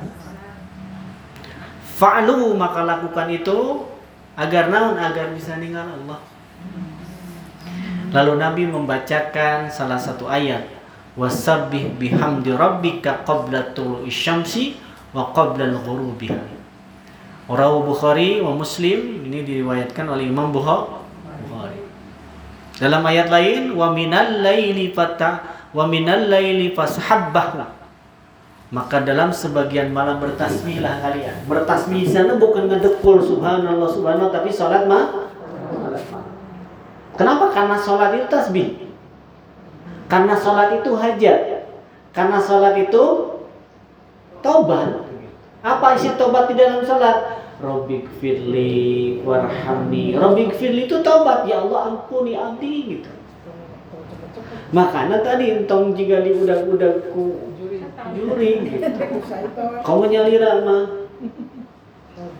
Fa'lu maka lakukan itu agar naon agar bisa ninggal Allah. Lalu Nabi membacakan salah satu ayat wasabbih bihamdi rabbika qabla tulu'i syamsi wa qabla al-ghurubiha. Rawu Bukhari wa Muslim ini diriwayatkan oleh Imam Bukhari. Dalam ayat lain wa minal laili fata wa minal laili fashabbahu. Maka dalam sebagian malam bertasbihlah kalian. Bertasbih sana bukan ngedekul subhanallah subhanallah tapi salat mah. Kenapa? Karena salat itu tasbih. Karena sholat itu hajat. Karena sholat itu taubat. Apa isi taubat di dalam sholat? Robik firli warhamni. Robik firli itu taubat. Ya Allah ampuni abdi gitu. Makanya tadi entong jika di udak-udakku juri gitu. Kamu nyalira mah.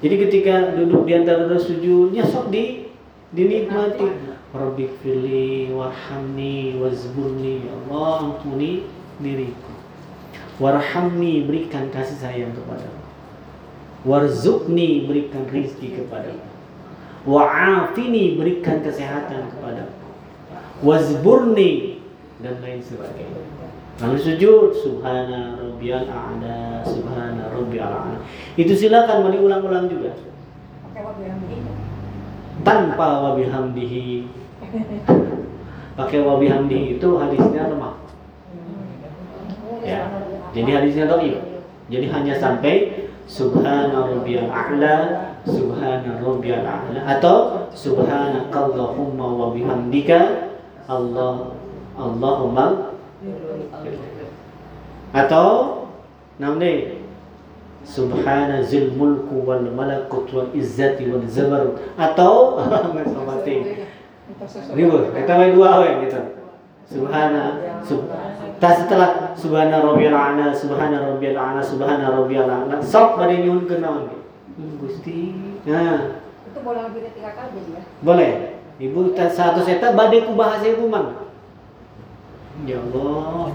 Jadi ketika duduk di antara sujudnya sok di dinikmati. Rabbik fili warhamni wazburni ya Allah ampuni diriku. Warhamni berikan kasih sayang kepada Warzukni berikan rizki kepada Wa'afini berikan kesehatan kepada Wazburni dan lain sebagainya. Lalu sujud Subhana rabbiyal a'la Subhana rabbiyal a'la. Itu silakan mau diulang-ulang juga. Tanpa wabihamdihi pakai wabi hamdi itu hadisnya lemah. Ya jadi hadisnya doib jadi hanya sampai subhana rabbiyal a'la subhana rabbiyal a'la atau subhanakallahumma wa bihamdika Allah Allahumma. Atau namanya subhana zil mulku wal malakut wal izzati wal zabarut atau kita main dua we gitu. Subhana sub, tas setelah subhana rabbiyal a'la, subhana rabbiyal a'la, subhana rabbiyal a'la. Sok bade nyuhun ke naon hmm, Gusti. Nah. Itu boleh lebih dari tiga kali ya? Boleh. Ibu satu seta bade ku bahasa ibu mang. Ya Allah.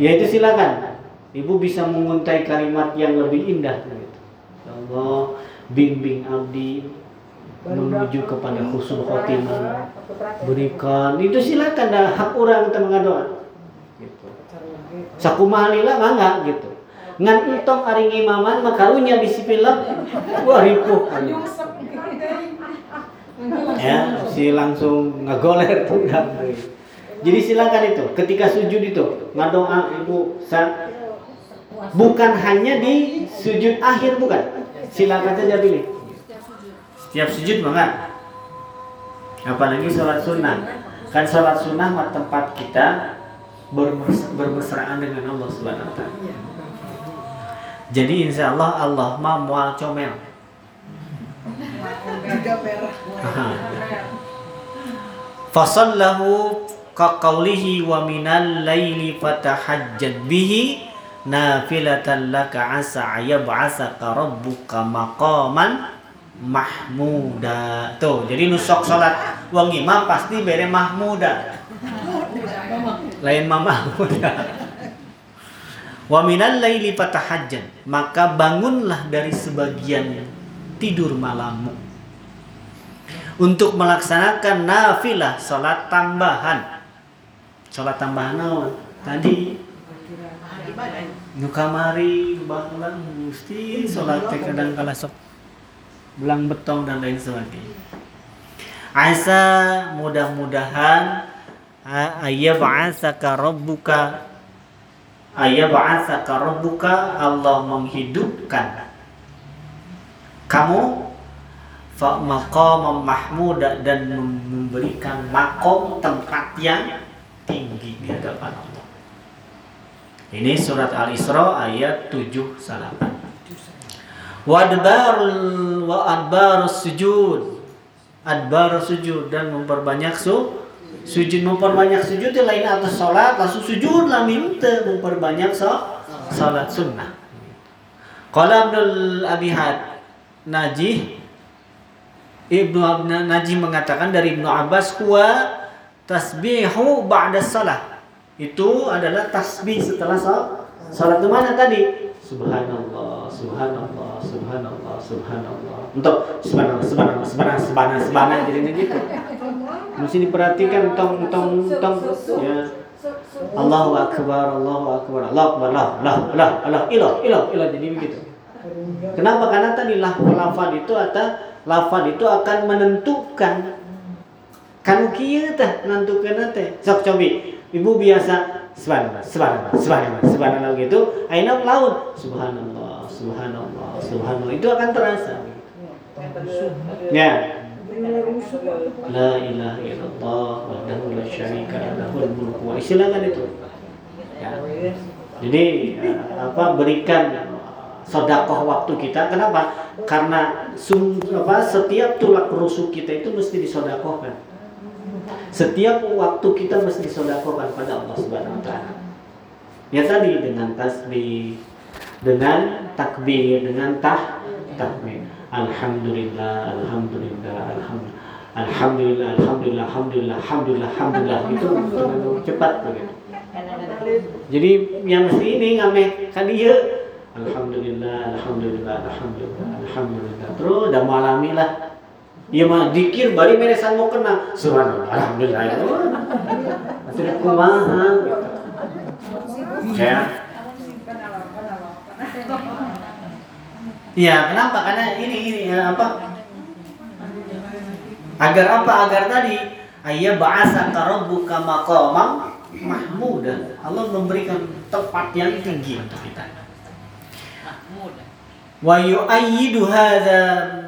Ya itu silakan. Ibu bisa menguntai kalimat yang lebih indah gitu. Ya Allah, bimbing abdi menuju kepada khusul khotimah. Berikan. Itu silakan dah hak orang kita mengadoa gitu. Sakumahalila enggak gitu. Ngan entong aring imaman makarunya film wah ripuh. Ya si langsung ngagoler tuh jadi silakan itu ketika sujud itu ngadoa ibu sa bukan hanya di sujud akhir bukan? Silakan saja pilih Setiap sujud banget. Apalagi sholat sunnah. Kan sholat sunnah mah tempat kita bermesraan dengan Allah Subhanahu wa taala. Jadi insya Allah Allah mah mual comel. Fasallahu ka qawlihi wa minal laili fatahajjad bihi nafilatan laka asa yab'asaka rabbuka maqaman mahmuda. Tuh jadi nusok sholat. Wong imam pasti bere mahmuda. Lain mahmuda. Wa minal laili fatahajjan. Maka bangunlah dari sebagian tidur malammu. Untuk melaksanakan nafilah sholat tambahan. Sholat tambahan naon tadi. Nukamari bangun gusti sholat kadang kala sok belang betong dan lain sebagainya. Asa mudah-mudahan ayyab'asaka rabbuka ayyab'asaka rabbuka Allah menghidupkan kamu maqam mahmuda dan memberikan makom tempat yang tinggi di hadapan Allah. Ini surat Al-Isra ayat 7 salapan. Wadbarul wa adbarus sujud. Adbar sujud dan memperbanyak su sujud memperbanyak sujud itu lain atas salat langsung sujud lah minta memperbanyak so, salat sunnah. Qala Abdul Abihad Najih Ibnu Abna Najih mengatakan dari Ibnu Abbas kuwa tasbihu ba'da salah. Itu adalah tasbih setelah salat. Salat itu mana tadi? Subhanallah, subhanallah, subhanallah, subhanallah. Untuk subhanallah, subhanallah, subhanallah, subhanallah, subhanallah jadi gitu. Mesti diperhatikan tong tong tong ya. Allahu akbar, Allahu akbar, Allahu akbar, Allah, Allah, Allah, Allah, ilah, ilah, ilah jadi begitu. Kenapa? Karena tadi lafal itu atau lafal itu akan menentukan kan kieu teh menentukan teh. Sok cobi. Ibu biasa subhanallah, subhanallah, subhanallah, subhanallah gitu. Aina laut subhanallah, subhanallah, subhanallah. Itu akan terasa. Ya. La ilaha illallah wahdahu la syarika lahul mulku wa silakan itu. Ya. Jadi apa berikan sodakoh waktu kita. Kenapa? Karena sum, apa, setiap tulak rusuk kita itu mesti disodakohkan. Setiap waktu kita mesti disodakohkan pada Allah Subhanahu Wa Taala. Ya tadi dengan tasbih, dengan takbir, dengan tah tahmid. Alhamdulillah, alhamdulillah, alhamdulillah. Alhamdulillah, alhamdulillah, alhamdulillah, alhamdulillah, alhamdulillah itu cepat begitu. Jadi yang mesti ini ngame kadieu Alhamdulillah, Alhamdulillah, Alhamdulillah, Alhamdulillah. Terus udah malami lah. Iya mah dikir bari meresan mau kena. Subhanallah, Alhamdulillah. itu Masih kumaha. Ya. Iya, kenapa? Karena ini ini ya, apa? Agar apa? Agar tadi ayya ba'asa rabbuka maqamam mahmudah. Allah memberikan tempat yang tinggi untuk kita. Wa yu'ayyidu hadza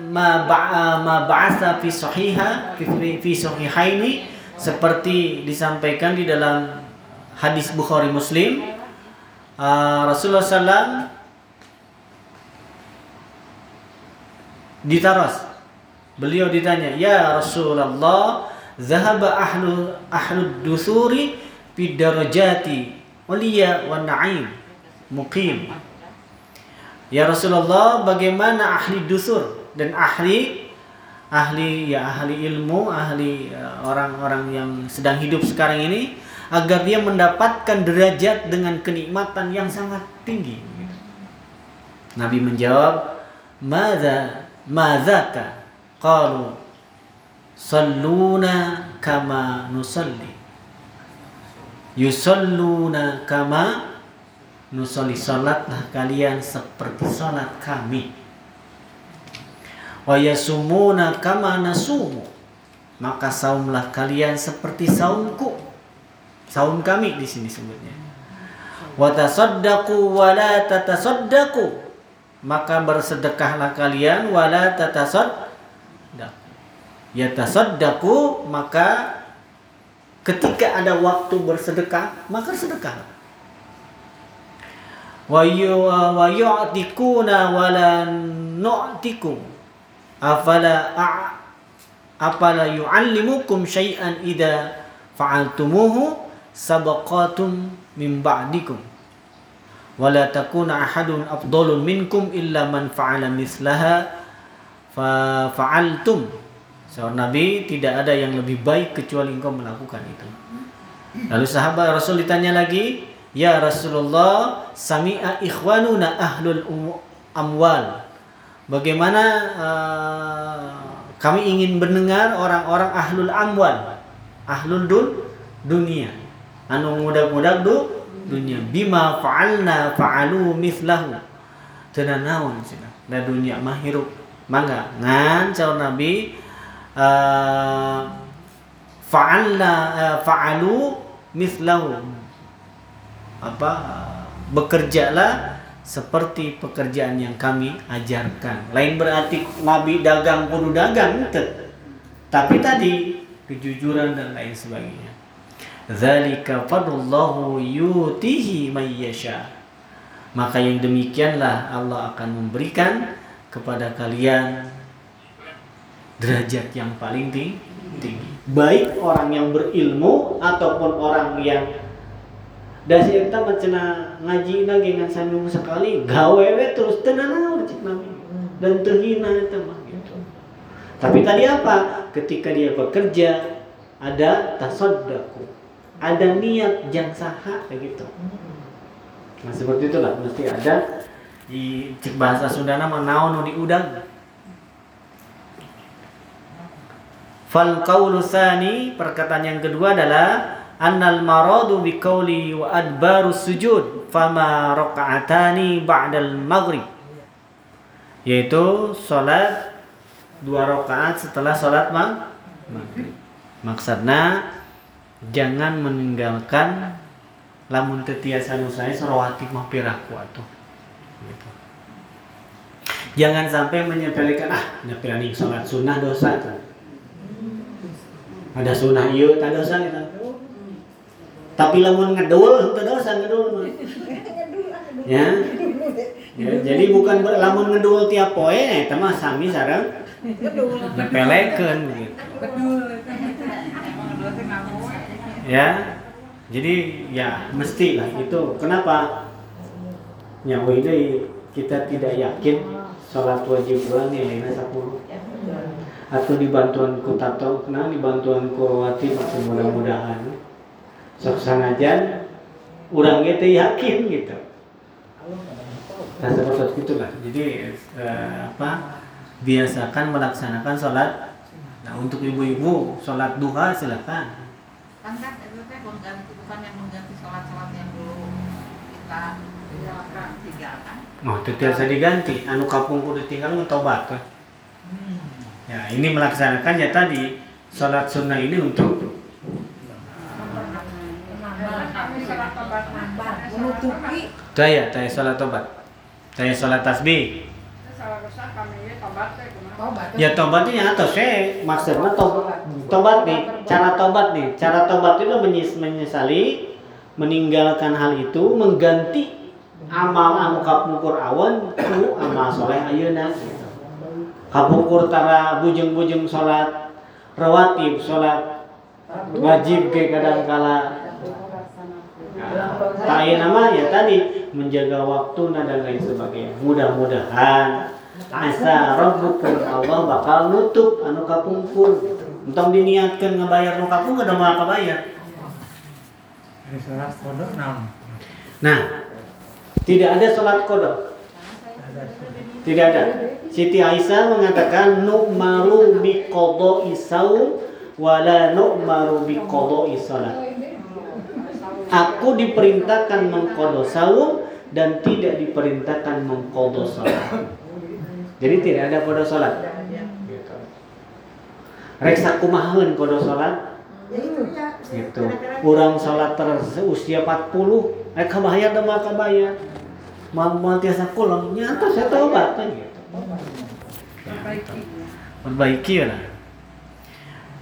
ma ma ba'atha fi sahiha fi, sahihaini seperti disampaikan di dalam hadis Bukhari Muslim uh, Rasulullah SAW ditaras. Beliau ditanya ya Rasulullah zahaba ahlu ahlu dusuri fi darajati waliya wa na'im. Muqim. Ya Rasulullah, bagaimana ahli dusur dan ahli ahli ya ahli ilmu, ahli ya, orang-orang yang sedang hidup sekarang ini agar dia mendapatkan derajat dengan kenikmatan yang sangat tinggi. Nabi menjawab, "Madza madzaka?" Qalu, "Salluna kama nusalli." Yusalluna kama Nusoli salatlah kalian seperti salat kami. Wa yasumuna kama nasumu. Maka saumlah kalian seperti saumku. Saum kami di sini sebutnya. Wa tasaddaqu wa la tatasaddaqu. Maka bersedekahlah kalian wa la tatasaddaqu. Ya tasaddaqu maka ketika ada waktu bersedekah, maka sedekahlah wa yu'tikuna wa la nu'tikum. Afala apala yu'allimukum syai'an idza fa'altumuhu sabaqatum min ba'dikum wa la takuna ahadun afdalun minkum illa man fa'ala mislaha fa Seorang Nabi tidak ada yang lebih baik kecuali engkau melakukan itu. Lalu sahabat Rasul ditanya lagi, Ya Rasulullah, sami'a ikhwanuna ahlul amwal. Bagaimana uh, kami ingin mendengar orang-orang ahlul amwal, ahlul dun, dunia. Anu mudah-mudah du, dunia. Bima fa'alna fa'alu mithlahu. Tenan naon Da dunia mah hirup. Mangga ngan calon Nabi uh, fa'alna uh, fa'alu mithlahu apa bekerjalah seperti pekerjaan yang kami ajarkan. Lain berarti Nabi dagang kudu dagang. Tapi tadi kejujuran dan lain sebagainya. Zalika fadlullahu yutihi may yasha. Maka yang demikianlah Allah akan memberikan kepada kalian derajat yang paling tinggi. Baik orang yang berilmu ataupun orang yang dasi kita mencena ngaji lagi dengan sambil sekali gawe we terus tenang cik nabi dan terhina itu mah gitu. Tapi tadi apa? Ketika dia bekerja ada tasaddaku, ada niat yang sah begitu. Nah seperti itulah mesti ada di cek bahasa nama naon di udang. Fal qaulu tsani perkataan yang kedua adalah annal maradu bi qawli wa adbarus sujud fama raka'atani ba'dal maghrib yaitu salat dua rakaat setelah salat maghrib. Maksudnya jangan meninggalkan lamun tetiasa saya serawati mah piraku atuh. Gitu. Jangan sampai menyepelekan ah nyepelekan salat sunnah dosa tuh. Ada sunnah iya tak dosa gitu. Tapi lamun ngedul tak dosa ngedul mah. Ya. ya. jadi bukan ber, lamun ngedul tiap poe eta mah sami sareng nyepelekeun gitu. Ya. Jadi ya mesti lah itu. Kenapa? Nyawa ini kita tidak yakin sholat wajib bulan nilainya 10 atau dibantuan ku tato nah dibantuan ku rawati masih mudah-mudahan sok sanajan urang teh yakin gitu nah seperti itulah jadi eh, apa biasakan melaksanakan sholat nah untuk ibu-ibu sholat duha silakan kan kan itu teh mengganti bukan yang mengganti sholat-sholat yang dulu kita tinggalkan Oh, itu biasa diganti. Anu kapung kudu tinggal tobat kan. Ya, ini melaksanakan ya tadi sholat sunnah ini untuk menutupi daya, daya sholat tobat, daya sholat tasbih. tobat Ya tobatnya atau saya maksudnya tobat, tobat nih, cara tobat nih, cara tobat itu menyes- menyesali meninggalkan hal itu mengganti amal anu kapungkur awan ku amal soleh ayeuna gitu. Kapungkur tara bujeng-bujeng sholat rawatib, sholat wajib ke kadang kala nama ya tadi menjaga waktu dan lain sebagainya. Mudah-mudahan asa rabbukum Allah bakal nutup anu kapungkur. Entong diniatkan ngebayar nu kapung ada mau kabayar. Nah, tidak ada sholat kodok. Tidak ada. Siti Aisyah mengatakan nu'maru bi qada'i saum wala nu'maru bi qada'i salat. Aku diperintahkan mengkodo saum dan tidak diperintahkan mengkodo salat. Jadi tidak ada kodo salat. Gitu. Reksa kumaheun kodo salat gitu. Orang salat terus usia 40, eh maka bayar. Mau mau tiasa kulon, nyata saya kan gitu. Perbaiki lah.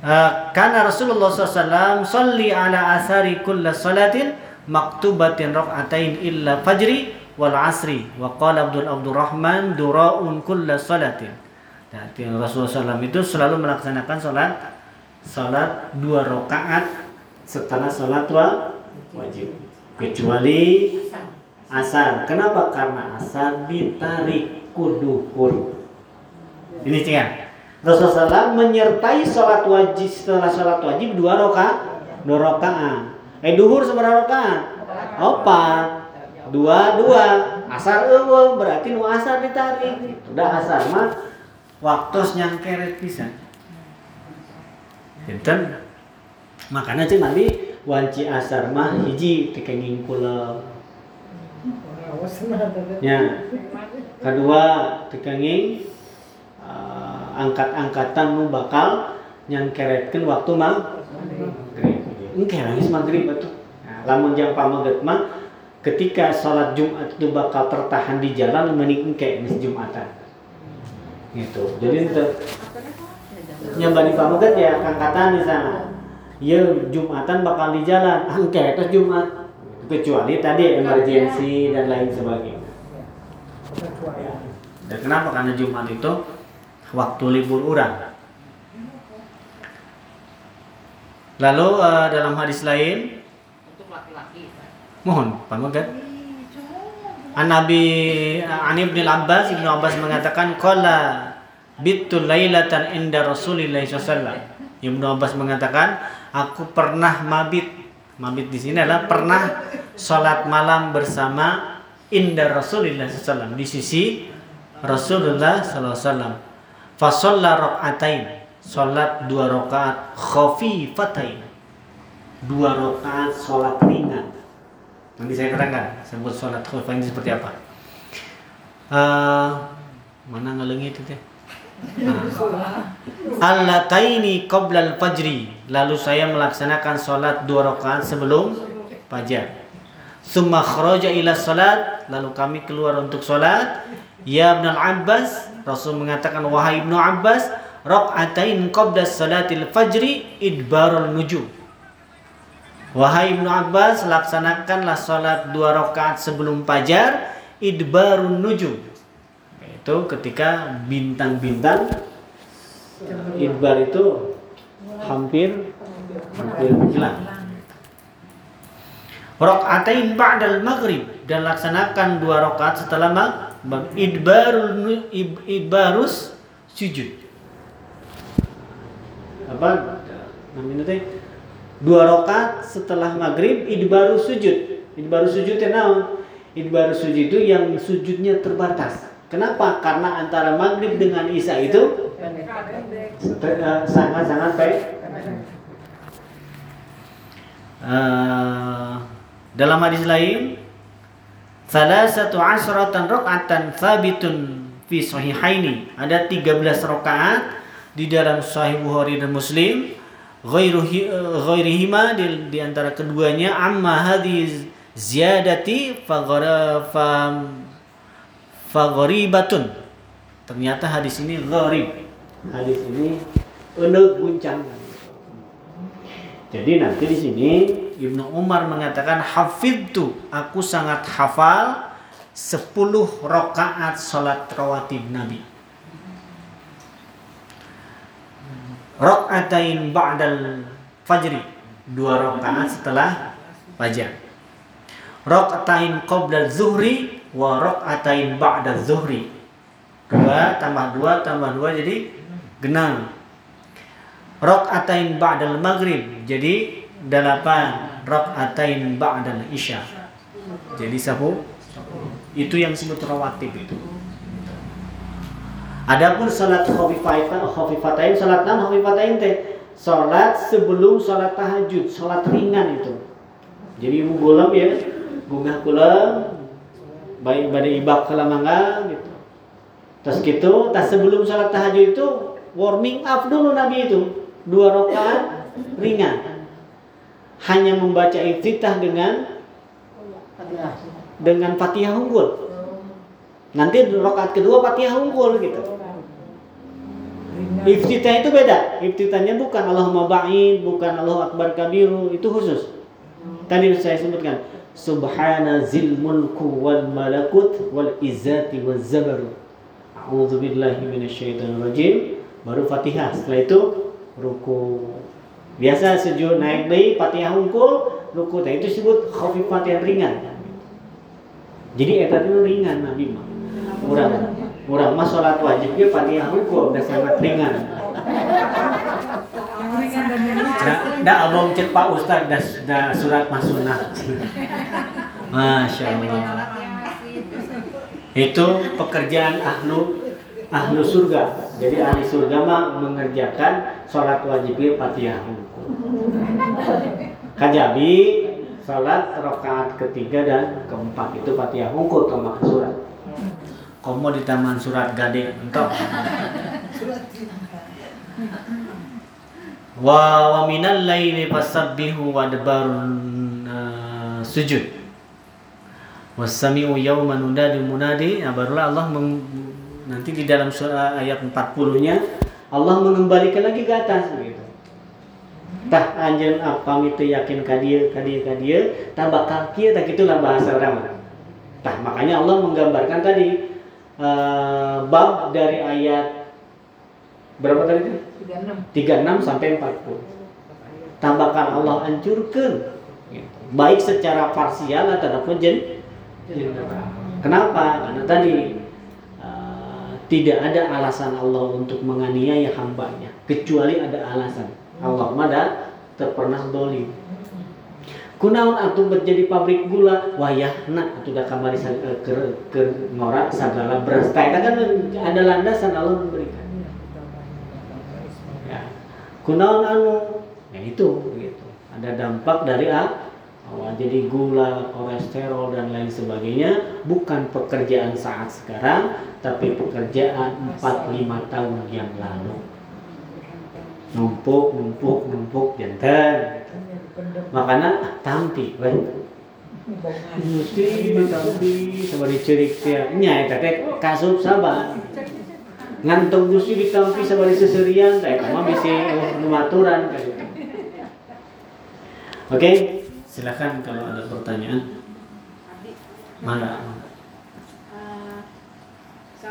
Uh, karena Rasulullah SAW Salli ala asari kulla salatin Maktubatin rak'atain illa fajri Wal asri Wa qala Abdul Abdurrahman Dura'un kulla salatin Jadi Rasulullah SAW itu selalu melaksanakan salat Salat dua rakaat Setelah salat wa wajib Kecuali asar Kenapa? Karena asar ditarik kuduhur Ini cik Rasulullah SAW menyertai sholat wajib setelah sholat wajib dua rakaat, dua rakaat. Eh duhur seberapa rakaat? Opat, dua dua. Asar eueuh berarti nu asar ditarik. Udah asar mah waktu nyangkeret pisan. Enten makanya cek nabi wanci asar mah hiji tekenging kula. Ya. Kedua tekenging uh, angkat-angkatan nu bakal nyangkeretkeun waktu maghrib. Engke nangis maghrib. Nah, lamun jam pamaget mah ketika sholat Jumat itu bakal tertahan di jalan mending engke geus Jumatan. Gitu. Jadi ente nyambani pamaget ya angkatan di sana. ya Jumatan bakal di jalan angke terus Jumat kecuali tadi emergensi dan lain sebagainya dan kenapa karena Jumat itu waktu libur orang lalu eh, dalam hadis lain. Mohon Pak Magat. An Nabi An Ibnu Abbas Ibnu Abbas mengatakan qala bitul lailatan inda Rasulillah sallallahu Ibnu Abbas mengatakan aku pernah mabit. Mabit di sini adalah pernah sholat malam bersama inda Rasulillah sallallahu di sisi Rasulullah sallallahu Fasolla rokaatain Sholat dua rakaat khafifatain. Dua rakaat sholat ringan Nanti saya terangkan sebut sholat khufah ini seperti apa. Eh, mana ngelengit itu teh? Nah. Allataini qabla al-fajri. Lalu saya melaksanakan sholat dua rakaat sebelum fajar. Summa kharaja ila sholat. Lalu kami keluar untuk sholat. Ya Ibn Abbas. Rasul mengatakan, Wahai Ibn Abbas. Rak'atain qabla salatil fajri idbarul nujum. Wahai Ibnu Abbas, laksanakanlah sholat dua rakaat sebelum fajar, idbarun nujum. Itu ketika bintang-bintang idbar itu hampir hampir hilang. Rakaatain ba'dal maghrib dan laksanakan dua rakaat setelah maghrib. Ib- idbarus sujud. Apa namanya teh? Dua rakaat setelah maghrib idbaru sujud. Idbaru sujud teh naon? Idbaru sujud itu yang sujudnya terbatas. Kenapa? Karena antara maghrib dengan isya itu eh, sangat-sangat baik. Eh, dalam hadis lain salah satu asratan rakaatan sabitun fi sahihaini. Ada 13 rakaat di dalam sahih Bukhari dan Muslim ghairihima di, di antara keduanya amma hadhi ziyadati fagharibatun ternyata hadis ini gharib. Hadis ini enek guncang jadi nanti di sini Ibnu Umar mengatakan hafidtu aku sangat hafal 10 rakaat salat rawatib Nabi Rakaatain ba'dal fajri dua rakaat setelah fajar. Rakaatain qabla zuhri wa rakaatain ba'da zuhri. Dua tambah dua tambah dua jadi genang. Rakaatain ba'dal maghrib jadi delapan. Rakaatain ba'dal isya. Jadi sepuluh. Itu yang disebut rawatib itu. Adapun salat khafifatain khafifatain salat nam khafifatain teh salat sebelum salat tahajud, salat ringan itu. Jadi ibu gulam ya, bunga gulam baik pada ibak kelamangga gitu. Terus gitu, tas sebelum salat tahajud itu warming up dulu Nabi itu dua rakaat ringan. Hanya membaca iftitah dengan dengan Fatihah unggul. Nanti rakaat kedua Fatihah unggul gitu. Iftitah itu beda. Iftitahnya bukan Allahumma ba'id, bukan Allah akbar kabiru, itu khusus. Tadi saya sebutkan Subhana zil mulku wal malakut wal izzati wal zabaru. A'udzu billahi minasyaitonir rajim. Baru Fatihah. Setelah itu ruku. Biasa sujud naik deui Fatihah unggul, ruku teh itu disebut khafifat yang ringan. Jadi eta itu ringan Nabi mah. Urang urang mah salat wajib ge Fatihah unggul udah sangat ringan. Da, da abang cek Pak Ustaz da, da surat mah sunnah. Masya Allah. Itu pekerjaan ahlu ahlu surga. Jadi ahli surga mah mengerjakan sholat wajibnya Fatihah unggul. Kajabi sholat rakaat ketiga dan keempat itu Fatihah unggul tambah surat. Komo di taman surat gade entok. Wa wa minal laili fasabbihu wa adbarun uh, sujud. Wasami'u yawma nunadi munadi. Nah, barulah Allah nanti di dalam surah ayat 40-nya Allah mengembalikan lagi ke atas begitu. tah anjeun apa itu yakin ka dieu ka dieu ka dieu tah bakal kieu tah gitulah bahasa orang. Tah makanya Allah menggambarkan tadi eh, bab dari ayat berapa tadi itu? 36 sampai 40. Tah bakal Allah hancurkan baik secara parsial ataupun jen general. Kenapa? Karena tadi eh, tidak ada alasan Allah untuk menganiaya hambanya kecuali ada alasan. Allah mada terpernah dolim. Kunaon atuh menjadi pabrik gula wayahna da kamari eh, ke ke ngora sagala beras. Tah eta kan ada landasan Allah memberikan. Ya. Kunaon anu ya itu gitu. Ada dampak dari a awal jadi gula, kolesterol dan lain sebagainya bukan pekerjaan saat sekarang tapi pekerjaan 4-5 tahun yang lalu numpuk numpuk numpuk jantan makanya tampi we mesti ditampi sama dicerik teh nya eta teh kasup sabar ngantung gusti ditampi sama diseserian. Teh eta mah bisi numaturan kayak gitu. Oke, silakan kalau ada pertanyaan. Mana?